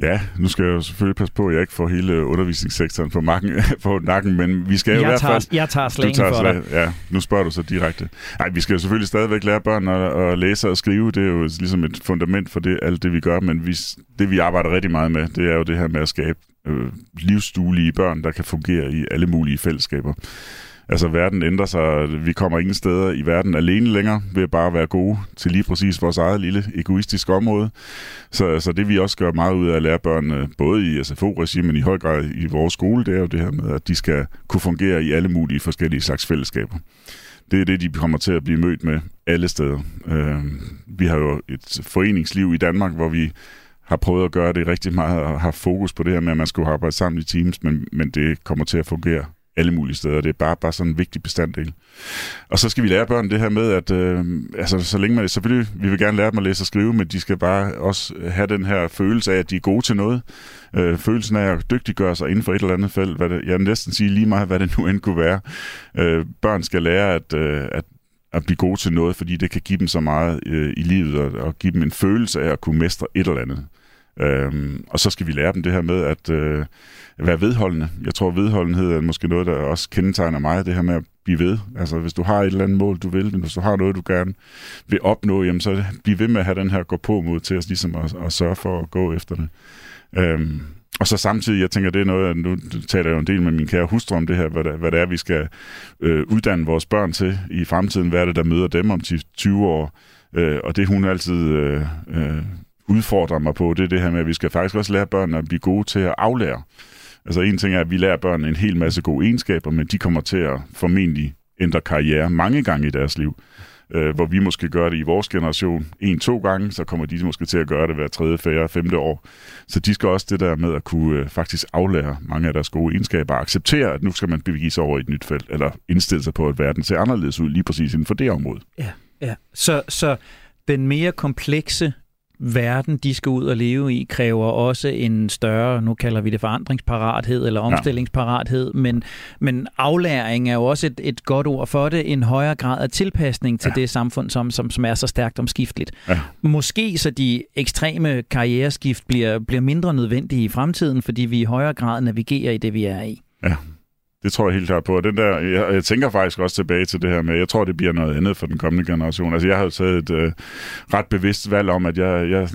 Ja, nu skal jeg jo selvfølgelig passe på, at jeg ikke får hele undervisningssektoren på, marken, på nakken, men vi skal jo jeg i hvert fald... jeg tager slængen for slag, dig. Ja, nu spørger du så direkte. Nej, vi skal jo selvfølgelig stadigvæk lære børn at, at læse og skrive. Det er jo ligesom et fundament for det, alt det, vi gør, men vi, det, vi arbejder rigtig meget med, det er jo det her med at skabe øh, livsduelige børn, der kan fungere i alle mulige fællesskaber. Altså, verden ændrer sig. Vi kommer ingen steder i verden alene længere ved at bare være gode til lige præcis vores eget lille egoistiske område. Så, så det vi også gør meget ud af at lære børnene, øh, både i SFO-regi, men i høj grad i vores skole, det er jo det her med, at de skal kunne fungere i alle mulige forskellige slags fællesskaber. Det er det, de kommer til at blive mødt med alle steder. Øh, vi har jo et foreningsliv i Danmark, hvor vi har prøvet at gøre det rigtig meget og har fokus på det her med, at man skulle arbejde sammen i teams, men, men det kommer til at fungere alle mulige steder. Det er bare, bare sådan en vigtig bestanddel. Og så skal vi lære børn det her med, at øh, altså, så længe man, selvfølgelig, vi vil gerne lære dem at læse og skrive, men de skal bare også have den her følelse af, at de er gode til noget. Øh, følelsen af at dygtiggøre sig inden for et eller andet felt. Hvad det, jeg vil næsten sige lige meget, hvad det nu end kunne være. Øh, børn skal lære at, øh, at at blive gode til noget, fordi det kan give dem så meget øh, i livet, og, og give dem en følelse af at kunne mestre et eller andet. Øhm, og så skal vi lære dem det her med at øh, være vedholdende. Jeg tror, vedholdenhed er måske noget, der også kendetegner mig, det her med at blive ved. Altså, hvis du har et eller andet mål, du vil, hvis du har noget, du gerne vil opnå, jamen, så bliv ved med at have den her gå på mod til os, ligesom at, at sørge for at gå efter det. Øhm, og så samtidig, jeg tænker, det er noget, nu taler jeg jo en del med min kære hustru om det her, hvad det, hvad det er, vi skal øh, uddanne vores børn til i fremtiden. Hvad er det, der møder dem om 20 år? Øh, og det hun altid øh, øh, udfordrer mig på, det er det her med, at vi skal faktisk også lære børnene at blive gode til at aflære. Altså en ting er, at vi lærer børnene en hel masse gode egenskaber, men de kommer til at formentlig ændre karriere mange gange i deres liv. Øh, hvor vi måske gør det i vores generation en-to gange, så kommer de måske til at gøre det hver tredje, fjerde, femte år. Så de skal også det der med at kunne øh, faktisk aflære mange af deres gode egenskaber og acceptere, at nu skal man begive sig over i et nyt felt, eller indstille sig på, at verden ser anderledes ud lige præcis inden for det område. Ja, ja. Så, så den mere komplekse verden, de skal ud og leve i, kræver også en større, nu kalder vi det forandringsparathed eller omstillingsparathed, ja. men, men aflæring er jo også et, et godt ord for det, en højere grad af tilpasning til ja. det samfund, som, som, som er så stærkt omskifteligt. Ja. Måske så de ekstreme karriereskift bliver, bliver mindre nødvendige i fremtiden, fordi vi i højere grad navigerer i det, vi er i. Ja. Det tror jeg helt klart på. Og den der, jeg, jeg tænker faktisk også tilbage til det her med, jeg tror, det bliver noget andet for den kommende generation. Altså, jeg har jo taget et øh, ret bevidst valg om, at jeg, jeg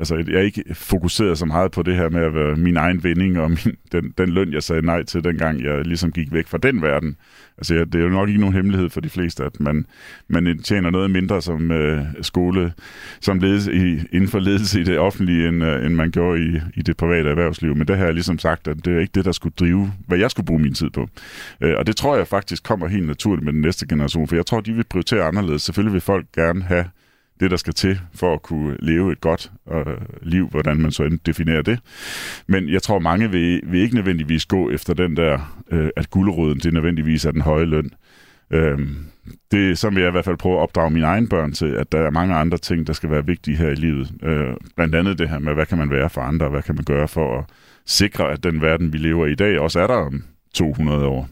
altså, jeg er ikke fokuseret så meget på det her med at være min egen vinding og min, den, den løn, jeg sagde nej til, dengang jeg ligesom gik væk fra den verden. Altså, det er jo nok ikke nogen hemmelighed for de fleste, at man, man tjener noget mindre som øh, skole, som ledelse i, inden for ledelse i det offentlige, end, øh, end man gjorde i, i det private erhvervsliv. Men det har jeg ligesom sagt, at det er ikke det, der skulle drive, hvad jeg skulle bruge min tid på. Øh, og det tror jeg faktisk kommer helt naturligt med den næste generation, for jeg tror, de vil prioritere anderledes. Selvfølgelig vil folk gerne have det, der skal til for at kunne leve et godt øh, liv, hvordan man så end definerer det. Men jeg tror, mange vil, vil ikke nødvendigvis gå efter den der, øh, at guldråden det nødvendigvis er den høje løn. Øh, det så vil jeg i hvert fald prøve at opdrage mine egne børn til, at der er mange andre ting, der skal være vigtige her i livet. Øh, blandt andet det her med, hvad kan man være for andre, og hvad kan man gøre for at sikre, at den verden, vi lever i i dag, også er der om 200 år.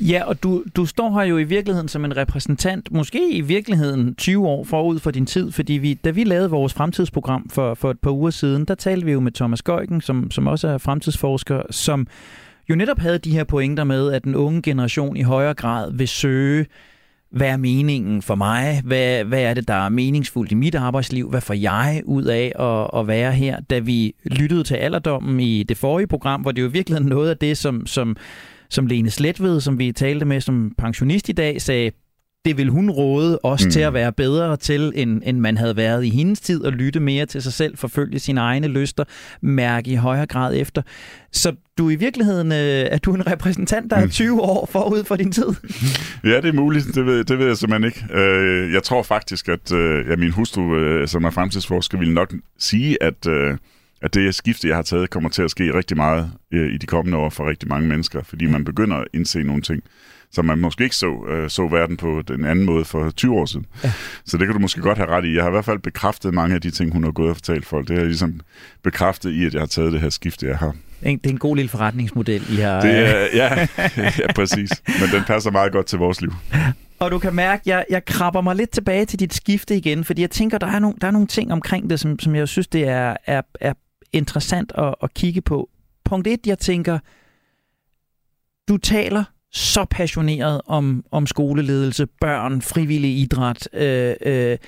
Ja, og du, du står her jo i virkeligheden som en repræsentant, måske i virkeligheden 20 år forud for din tid, fordi vi, da vi lavede vores fremtidsprogram for, for et par uger siden, der talte vi jo med Thomas Gøjken, som, som også er fremtidsforsker, som jo netop havde de her pointer med, at den unge generation i højere grad vil søge hvad er meningen for mig? Hvad, hvad er det, der er meningsfuldt i mit arbejdsliv? Hvad får jeg ud af at, at være her? Da vi lyttede til alderdommen i det forrige program, hvor det jo virkelig noget af det, som, som, som Lene Sletved, som vi talte med som pensionist i dag, sagde, det vil hun råde os mm. til at være bedre til, end, end man havde været i hendes tid, og lytte mere til sig selv, forfølge sine egne lyster, mærke i højere grad efter. Så du i virkeligheden øh, er du en repræsentant, der er 20 mm. år forud for din tid? Ja, det er muligt. Det ved, det ved jeg simpelthen ikke. Øh, jeg tror faktisk, at øh, ja, min hustru, øh, som er fremtidsforsker, vil nok sige, at... Øh, at det skifte, jeg har taget, kommer til at ske rigtig meget øh, i de kommende år for rigtig mange mennesker, fordi man begynder at indse nogle ting, som man måske ikke så, øh, så verden på den anden måde for 20 år siden. Ja. Så det kan du måske godt have ret i. Jeg har i hvert fald bekræftet mange af de ting, hun har gået og fortalt folk. Det har ligesom bekræftet i, at jeg har taget det her skifte, jeg har. Det er en god lille forretningsmodel, I har. Det er, ja, ja, præcis. Men den passer meget godt til vores liv. Og du kan mærke, at jeg, jeg krabber mig lidt tilbage til dit skifte igen, fordi jeg tænker, der er, nogle, der er nogle ting omkring det, som, som jeg synes, det er, er, er interessant at, at kigge på. Punkt et, jeg tænker, du taler så passioneret om, om skoleledelse, børn, frivillig idræt. Øh, øh,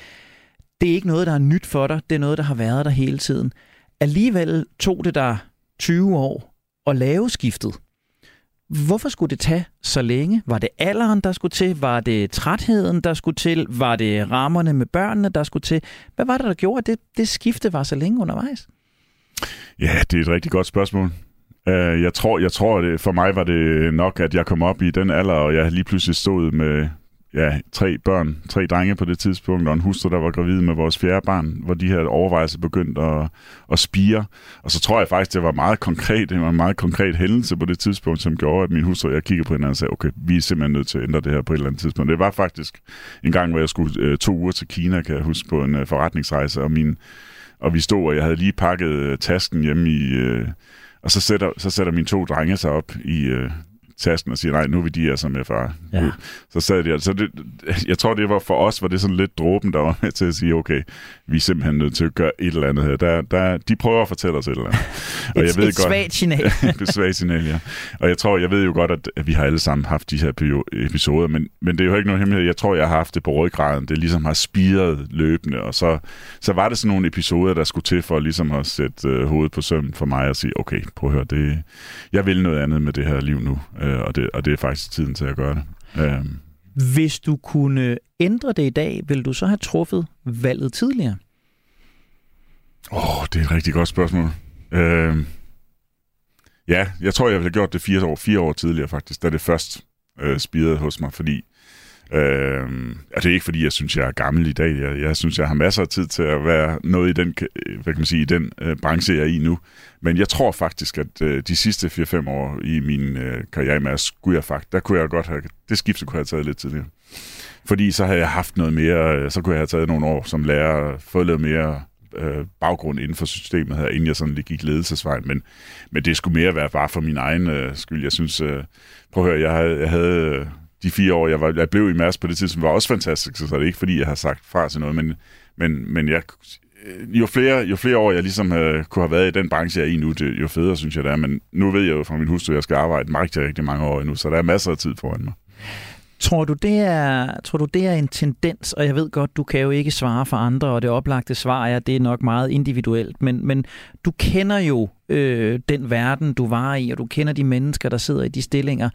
det er ikke noget, der er nyt for dig. Det er noget, der har været der hele tiden. Alligevel tog det dig 20 år at lave skiftet. Hvorfor skulle det tage så længe? Var det alderen, der skulle til? Var det trætheden, der skulle til? Var det rammerne med børnene, der skulle til? Hvad var det, der gjorde, at det, det skifte var så længe undervejs? Ja, det er et rigtig godt spørgsmål. Uh, jeg tror, jeg tror det, for mig var det nok, at jeg kom op i den alder, og jeg lige pludselig stod med ja, tre børn, tre drenge på det tidspunkt, og en hustru, der var gravid med vores fjerde barn, hvor de her overvejelser begyndte at, at spire. Og så tror jeg faktisk, det var meget konkret, det var en meget konkret hændelse på det tidspunkt, som gjorde, at min hustru og jeg kiggede på hinanden og sagde, okay, vi er simpelthen nødt til at ændre det her på et eller andet tidspunkt. Det var faktisk en gang, hvor jeg skulle uh, to uger til Kina, kan jeg huske, på en øh, forretningsrejse, og min og vi stod, og jeg havde lige pakket øh, tasken hjemme i... Øh, og så sætter, så sætter mine to drenge sig op i, øh, tasken og siger, nej, nu er vi de altså med far. Ja. Så sad de altså, det, jeg tror, det var for os, var det sådan lidt dråben, der var med til at sige, okay, vi er simpelthen nødt til at gøre et eller andet her. Der, der, de prøver at fortælle os et eller andet. og et, jeg ved et godt, svagt signal. et svagt signal, ja. Og jeg tror, jeg ved jo godt, at, at vi har alle sammen haft de her episoder, men, men det er jo ikke noget hemmelighed. Jeg tror, jeg har haft det på ryggraden. Det ligesom har spiret løbende, og så, så var det sådan nogle episoder, der skulle til for ligesom at sætte øh, hovedet på søm for mig og sige, okay, prøv at høre, det, jeg vil noget andet med det her liv nu. Øh, øh, og, det, og det er faktisk tiden til at gøre det. Øh. Hvis du kunne ændre det i dag, vil du så have truffet valget tidligere? Åh, oh, det er et rigtig godt spørgsmål. Øh, ja, jeg tror, jeg ville have gjort det fire år, fire år tidligere faktisk, da det først øh, spirede hos mig, fordi Øh, og det er ikke fordi, jeg synes, jeg er gammel i dag. Jeg, jeg synes, jeg har masser af tid til at være noget i den, øh, hvad kan man sige, i den øh, branche, jeg er i nu. Men jeg tror faktisk, at øh, de sidste 4-5 år i min øh, karriere med skulle jeg faktisk, der kunne jeg godt have, det skifte kunne jeg have taget lidt tidligere. Fordi så havde jeg haft noget mere, øh, så kunne jeg have taget nogle år som lærer, fået lidt mere øh, baggrund inden for systemet her, inden jeg sådan lige gik ledelsesvejen. Men, men det skulle mere være bare for min egen øh, skyld. Jeg synes, øh, prøv at høre, jeg havde, jeg havde øh, de fire år, jeg, var, jeg blev i Mærs på det tidspunkt, var også fantastisk, så det er ikke fordi, jeg har sagt fra til noget, men, Men, men jeg, øh, jo flere, jo flere år jeg ligesom havde, kunne have været i den branche, jeg er i nu, det, jo federe synes jeg det er. Men nu ved jeg jo fra min hustru, at jeg skal arbejde rigtig, rigtig mange år endnu, så der er masser af tid foran mig. Tror du, det er, tror du, det er en tendens, og jeg ved godt, du kan jo ikke svare for andre, og det oplagte svar er, det er nok meget individuelt, men, men du kender jo øh, den verden, du var i, og du kender de mennesker, der sidder i de stillinger.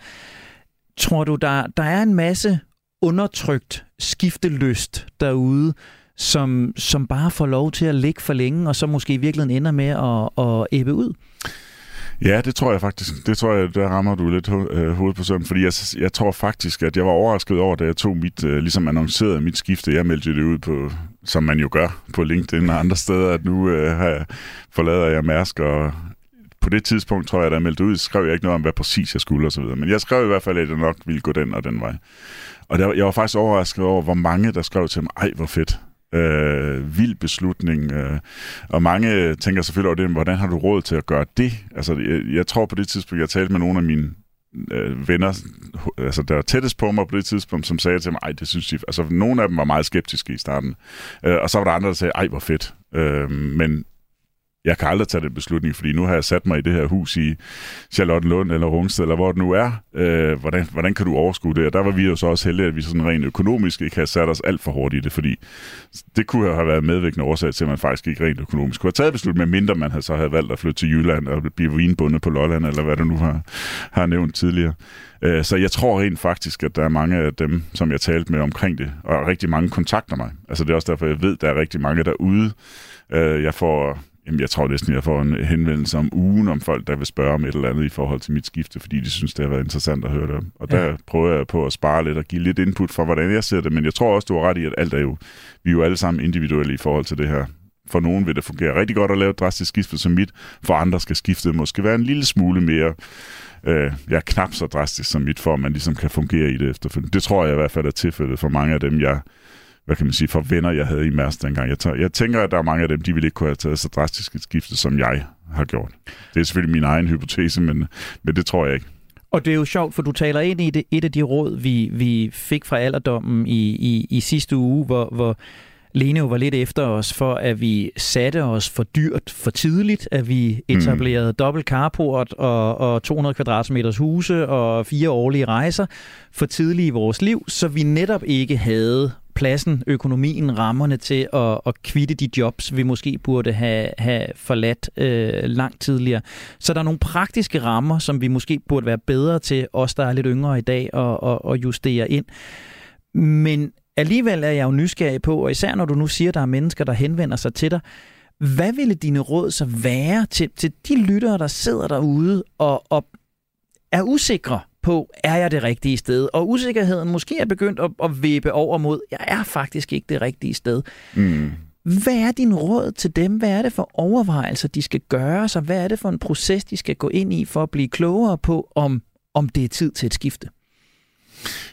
Tror du, der, der er en masse undertrykt skifteløst derude, som, som bare får lov til at ligge for længe, og så måske i virkeligheden ender med at, at æbe ud? Ja, det tror jeg faktisk. Det tror jeg, der rammer du lidt øh, hovedet på sømmen, fordi jeg, jeg tror faktisk, at jeg var overrasket over, da jeg tog mit, øh, ligesom annoncerede mit skifte. Jeg meldte det ud på, som man jo gør på LinkedIn og andre steder, at nu øh, har jeg, forlader jeg Mærsk, og på det tidspunkt, tror jeg, da jeg meldte ud, skrev jeg ikke noget om, hvad præcis jeg skulle osv. Men jeg skrev i hvert fald, at jeg nok ville gå den og den vej. Og der, jeg var faktisk overrasket over, hvor mange, der skrev til mig, ej, hvor fedt øh, vild beslutning. Øh, og mange tænker selvfølgelig over det, hvordan har du råd til at gøre det? Altså, jeg, jeg tror på det tidspunkt, jeg talte med nogle af mine øh, venner, altså der var tættest på mig på det tidspunkt, som sagde til mig, ej, det synes de... Altså, nogle af dem var meget skeptiske i starten. Øh, og så var der andre, der sagde, ej, hvor fedt. Øh, men jeg kan aldrig tage den beslutning, fordi nu har jeg sat mig i det her hus i Charlottenlund eller Rungsted, eller hvor det nu er. Øh, hvordan, hvordan kan du overskue det? Og der var vi jo så også heldige, at vi sådan rent økonomisk ikke havde sat os alt for hårdt i det, fordi det kunne have været medvirkende årsag til, at man faktisk ikke rent økonomisk kunne have taget beslutning, mindre man havde så havde valgt at flytte til Jylland og blive vinbundet på Lolland, eller hvad du nu har, har nævnt tidligere. Øh, så jeg tror rent faktisk, at der er mange af dem, som jeg talte med omkring det, og rigtig mange kontakter mig. Altså det er også derfor, jeg ved, at der er rigtig mange derude. Øh, jeg får Jamen, jeg tror næsten, jeg får en henvendelse om ugen om folk, der vil spørge om et eller andet i forhold til mit skifte, fordi de synes, det har været interessant at høre det om. Og der ja. prøver jeg på at spare lidt og give lidt input for, hvordan jeg ser det. Men jeg tror også, du har ret i, at alt er jo, vi er jo alle sammen individuelle i forhold til det her. For nogen vil det fungere rigtig godt at lave et drastisk skifte som mit. For andre skal skiftet måske være en lille smule mere øh, ja, knap så drastisk som mit, for at man ligesom kan fungere i det efterfølgende. Det tror jeg i hvert fald er tilfældet for mange af dem, jeg hvad kan man sige, for venner, jeg havde i Mærsk dengang. Jeg, jeg tænker, at der er mange af dem, de ville ikke kunne have taget så drastisk et skifte, som jeg har gjort. Det er selvfølgelig min egen hypotese, men, men det tror jeg ikke. Og det er jo sjovt, for du taler ind i det, et af de råd, vi, vi fik fra alderdommen i, i, i sidste uge, hvor, hvor Lene jo var lidt efter os for, at vi satte os for dyrt for tidligt, at vi etablerede mm. dobbelt carport og, og 200 kvadratmeters huse og fire årlige rejser for tidligt i vores liv, så vi netop ikke havde pladsen, økonomien, rammerne til at, at kvitte de jobs, vi måske burde have, have forladt øh, langt tidligere. Så der er nogle praktiske rammer, som vi måske burde være bedre til, os der er lidt yngre i dag, at, at, at justere ind. Men alligevel er jeg jo nysgerrig på, og især når du nu siger, at der er mennesker, der henvender sig til dig, hvad ville dine råd så være til, til de lyttere, der sidder derude og, og er usikre på, er jeg det rigtige sted? Og usikkerheden måske er begyndt at, at væbe over mod, jeg er faktisk ikke det rigtige sted. Mm. Hvad er din råd til dem? Hvad er det for overvejelser, de skal gøre sig? Hvad er det for en proces, de skal gå ind i for at blive klogere på, om, om det er tid til et skifte?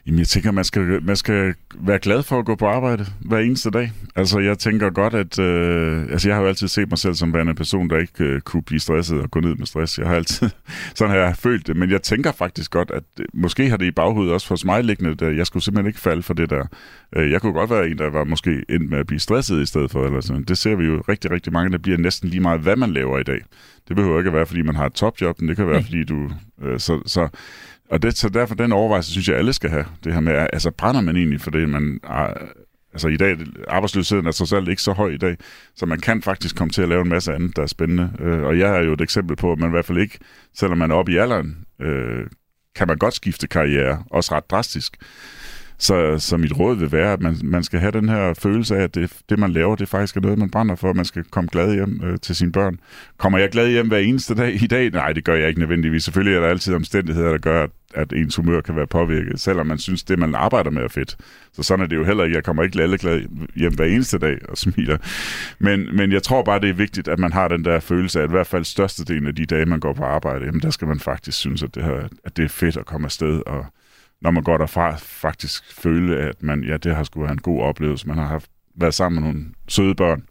Jamen, jeg tænker, man skal, man skal være glad for at gå på arbejde hver eneste dag. Altså, jeg tænker godt, at... Øh, altså, jeg har jo altid set mig selv som en person, der ikke øh, kunne blive stresset og gå ned med stress. Jeg har altid... sådan har jeg følt det. Men jeg tænker faktisk godt, at øh, måske har det i baghovedet også for mig liggende, at jeg skulle simpelthen ikke falde for det der. Øh, jeg kunne godt være en, der var måske endt med at blive stresset i stedet for. Eller sådan. Det ser vi jo rigtig, rigtig mange, der bliver næsten lige meget, hvad man laver i dag. Det behøver ikke at være, fordi man har et topjob, men det kan være, fordi du... Øh, så, så og det, så derfor den overvejelse, synes jeg, alle skal have. Det her med, altså brænder man egentlig for det, man... Ah, altså i dag, arbejdsløsheden er trods alt ikke så høj i dag, så man kan faktisk komme til at lave en masse andet, der er spændende. Øh, og jeg er jo et eksempel på, at man i hvert fald ikke, selvom man er oppe i alderen, øh, kan man godt skifte karriere, også ret drastisk. Så, så mit råd vil være, at man, man skal have den her følelse af, at det, det, man laver, det faktisk er noget, man brænder for, at man skal komme glad hjem øh, til sine børn. Kommer jeg glad hjem hver eneste dag i dag? Nej, det gør jeg ikke nødvendigvis. Selvfølgelig er der altid omstændigheder, der gør, at, at ens humør kan være påvirket, selvom man synes, det, man arbejder med, er fedt. Så sådan er det jo heller ikke. Jeg kommer ikke alle glad hjem hver eneste dag og smiler. Men, men jeg tror bare, det er vigtigt, at man har den der følelse af, at i hvert fald størstedelen af de dage, man går på arbejde, jamen der skal man faktisk synes, at det, her, at det er fedt at komme afsted og når man går derfra, faktisk føle, at man, ja, det har sgu været en god oplevelse. Man har haft, været sammen med nogle søde børn,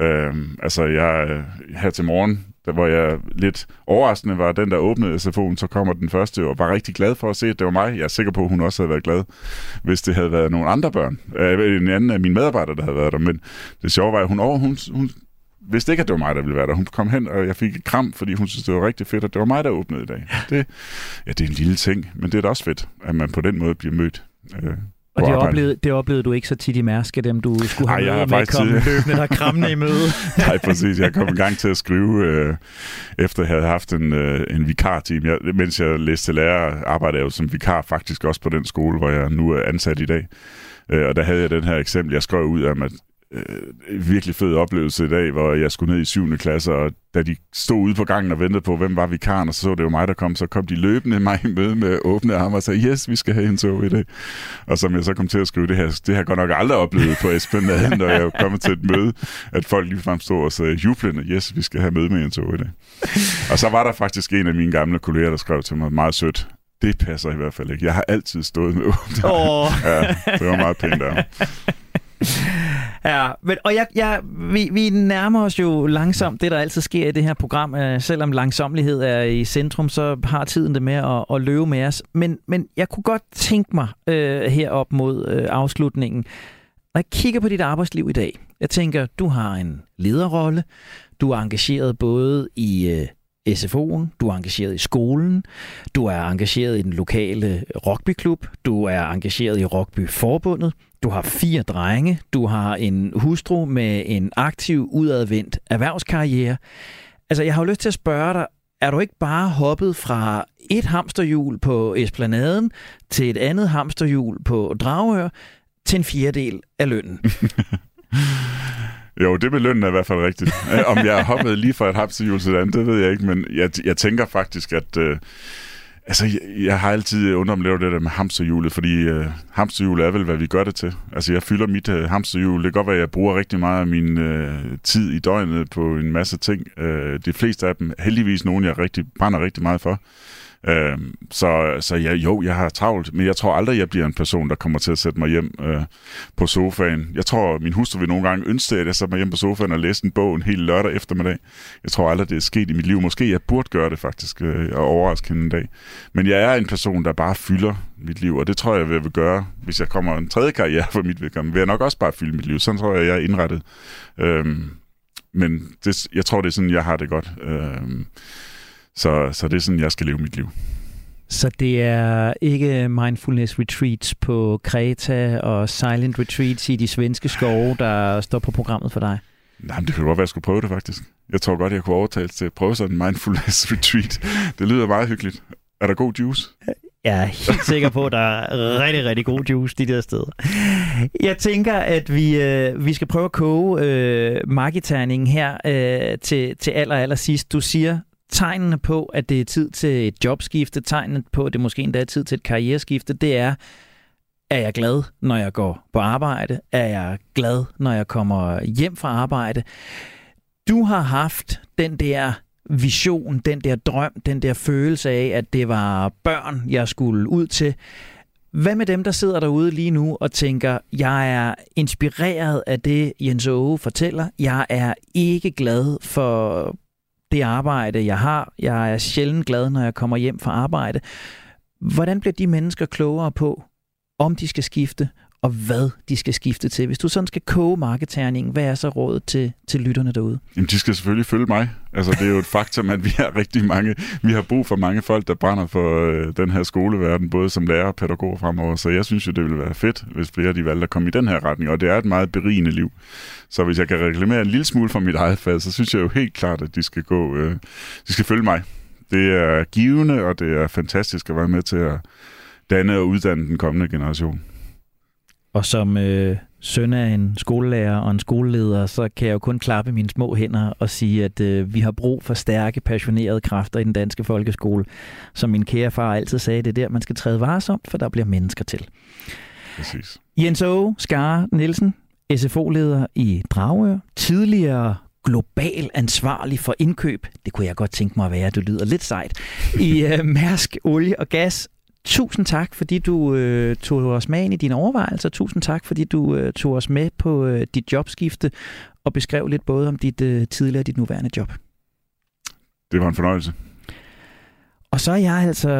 Øh, altså, jeg øh, her til morgen, der hvor jeg lidt overraskende var den, der åbnede SFO'en, så kommer den første, og var rigtig glad for at se, at det var mig. Jeg er sikker på, at hun også havde været glad, hvis det havde været nogle andre børn. Øh, en anden af mine medarbejdere, der havde været der. Men det sjove var, at hun, over, hun, hun vidste ikke, at det var mig, der ville være der. Hun kom hen, og jeg fik et kram, fordi hun synes, det var rigtig fedt, at det var mig, der åbnede i dag. Det, ja, det er en lille ting, men det er da også fedt, at man på den måde bliver mødt. Øh, og det oplevede, det oplevede du ikke så tit i Mærske, dem du skulle have Ej, med, med kom løbende der krammende i møde? Nej, præcis. Jeg kom i gang til at skrive, øh, efter jeg havde haft en, øh, en vikarteam. Jeg, mens jeg læste lærer, arbejdede jeg jo som vikar faktisk også på den skole, hvor jeg nu er ansat i dag. Øh, og der havde jeg den her eksempel, jeg skrev ud om, at øh, virkelig fed oplevelse i dag, hvor jeg skulle ned i 7. klasse, og da de stod ude på gangen og ventede på, hvem var vikaren, og så så det jo mig, der kom, så kom de løbende mig i møde med åbne arme og sagde, yes, vi skal have en tog i dag. Og som jeg så kom til at skrive, det her, det har jeg godt nok aldrig oplevet på Esplanaden, når jeg kommet til et møde, at folk ligefrem stod og sagde, jublende, yes, vi skal have møde med en tog i dag. Og så var der faktisk en af mine gamle kolleger, der skrev til mig meget sødt, det passer i hvert fald ikke. Jeg har altid stået med åbne oh. Ja, det var meget pænt der. ja, men, og jeg, jeg, vi, vi nærmer os jo langsomt det, der altid sker i det her program. Øh, selvom langsomlighed er i centrum, så har tiden det med at, at løbe med os. Men, men jeg kunne godt tænke mig øh, herop mod øh, afslutningen, når jeg kigger på dit arbejdsliv i dag, jeg tænker, du har en lederrolle, du er engageret både i øh, SFO'en, du er engageret i skolen, du er engageret i den lokale rugbyklub, du er engageret i Rugbyforbundet, du har fire drenge, du har en hustru med en aktiv, udadvendt erhvervskarriere. Altså, jeg har jo lyst til at spørge dig, er du ikke bare hoppet fra et hamsterhjul på Esplanaden til et andet hamsterhjul på Dragør til en fjerdedel af lønnen? Jo, det med lønnen er i hvert fald rigtigt. Øh, om jeg hoppede hoppet lige fra et hamsterhjul til et andet, det ved jeg ikke, men jeg, jeg tænker faktisk, at... Øh, Altså, jeg, jeg har altid underoplevet det der med hamsterhjulet, fordi øh, hamsterhjulet er vel, hvad vi gør det til. Altså, jeg fylder mit øh, hamsterhjul. Det kan godt være, at jeg bruger rigtig meget af min øh, tid i døgnet på en masse ting. Øh, de fleste af dem, heldigvis nogen, jeg rigtig, brænder rigtig meget for. Øh, så så ja, jo, jeg har travlt, men jeg tror aldrig, jeg bliver en person, der kommer til at sætte mig hjem øh, på sofaen. Jeg tror, min hustru vil nogle gange ønske, at jeg satte mig hjem på sofaen og læste en bog en hel lørdag eftermiddag. Jeg tror aldrig, det er sket i mit liv. Måske jeg burde gøre det faktisk øh, og overraske hende en dag. Men jeg er en person, der bare fylder mit liv, og det tror jeg, jeg vil gøre, hvis jeg kommer en tredje karriere for mit vedkommende. Vil jeg nok også bare fylde mit liv. Sådan tror jeg, jeg er indrettet. Øh, men det, jeg tror, det er sådan, jeg har det godt. Øh, så, så det er sådan, jeg skal leve mit liv. Så det er ikke mindfulness retreats på Kreta og silent retreats i de svenske skove, der står på programmet for dig? Nej, men det kan godt være, at jeg skulle prøve det faktisk. Jeg tror godt, jeg kunne overtale til at prøve sådan en mindfulness retreat. Det lyder meget hyggeligt. Er der god juice? Jeg er helt sikker på, at der er rigtig, rigtig god juice de der steder. Jeg tænker, at vi, øh, vi skal prøve at koge øh, marketerningen her øh, til, til aller, aller sidst. Du siger, tegnene på, at det er tid til et jobskifte, tegnene på, at det måske endda er tid til et karriereskifte, det er, er jeg glad, når jeg går på arbejde? Er jeg glad, når jeg kommer hjem fra arbejde? Du har haft den der vision, den der drøm, den der følelse af, at det var børn, jeg skulle ud til. Hvad med dem, der sidder derude lige nu og tænker, jeg er inspireret af det, Jens Aage fortæller. Jeg er ikke glad for det arbejde, jeg har. Jeg er sjældent glad, når jeg kommer hjem fra arbejde. Hvordan bliver de mennesker klogere på, om de skal skifte, og hvad de skal skifte til. Hvis du sådan skal koge marketerningen, hvad er så rådet til, til lytterne derude? Jamen, de skal selvfølgelig følge mig. Altså, det er jo et faktum, at vi har rigtig mange, vi har brug for mange folk, der brænder for øh, den her skoleverden, både som lærer og pædagog fremover. Så jeg synes jo, det ville være fedt, hvis flere af de valgte at komme i den her retning, og det er et meget berigende liv. Så hvis jeg kan reklamere en lille smule for mit eget fag, så synes jeg jo helt klart, at de skal gå, øh, de skal følge mig. Det er givende, og det er fantastisk at være med til at danne og uddanne den kommende generation. Og som øh, søn af en skolelærer og en skoleleder, så kan jeg jo kun klappe mine små hænder og sige, at øh, vi har brug for stærke, passionerede kræfter i den danske folkeskole. Som min kære far altid sagde, det er der, man skal træde varsomt, for der bliver mennesker til. Præcis. Jens Åge Skare Nielsen, SFO-leder i Dragør, tidligere global ansvarlig for indkøb. Det kunne jeg godt tænke mig at være, du lyder lidt sejt. I øh, Mærsk Olie og Gas Tusind tak, fordi du øh, tog os med ind i dine overvejelser. Tusind tak, fordi du øh, tog os med på øh, dit jobskifte. og beskrev lidt både om dit øh, tidligere og dit nuværende job. Det var en fornøjelse. Og så er jeg altså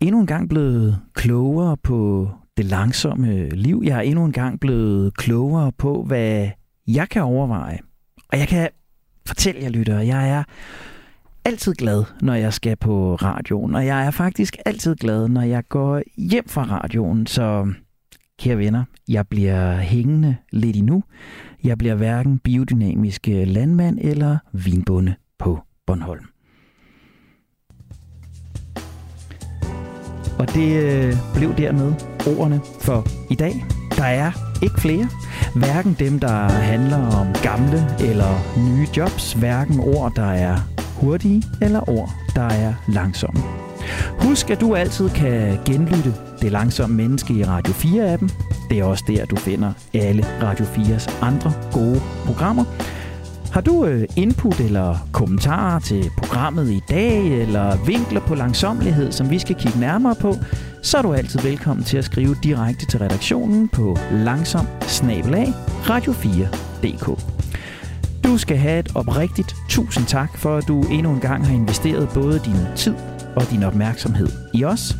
endnu en gang blevet klogere på det langsomme liv. Jeg er endnu en gang blevet klogere på, hvad jeg kan overveje. Og jeg kan fortælle jer, lyttere, jeg er altid glad, når jeg skal på radioen, og jeg er faktisk altid glad, når jeg går hjem fra radioen. Så kære venner, jeg bliver hængende lidt endnu. Jeg bliver hverken biodynamisk landmand eller vinbonde på Bornholm. Og det øh, blev dermed ordene for i dag. Der er ikke flere. Hverken dem, der handler om gamle eller nye jobs. Hverken ord, der er hurtige, eller ord, der er langsomme. Husk, at du altid kan genlytte Det Langsomme Menneske i Radio 4-appen. Det er også der, du finder alle Radio 4's andre gode programmer. Har du øh, input eller kommentarer til programmet i dag, eller vinkler på langsomlighed, som vi skal kigge nærmere på, så er du altid velkommen til at skrive direkte til redaktionen på langsom radio4.dk. Du skal have et oprigtigt tusind tak for, at du endnu en gang har investeret både din tid og din opmærksomhed i os.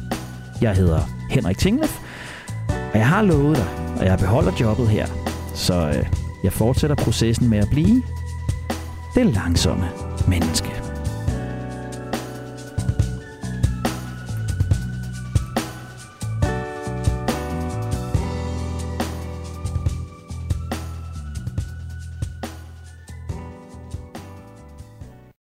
Jeg hedder Henrik Tinglef, og jeg har lovet dig, og jeg beholder jobbet her. Så øh, jeg fortsætter processen med at blive det langsomme menneske.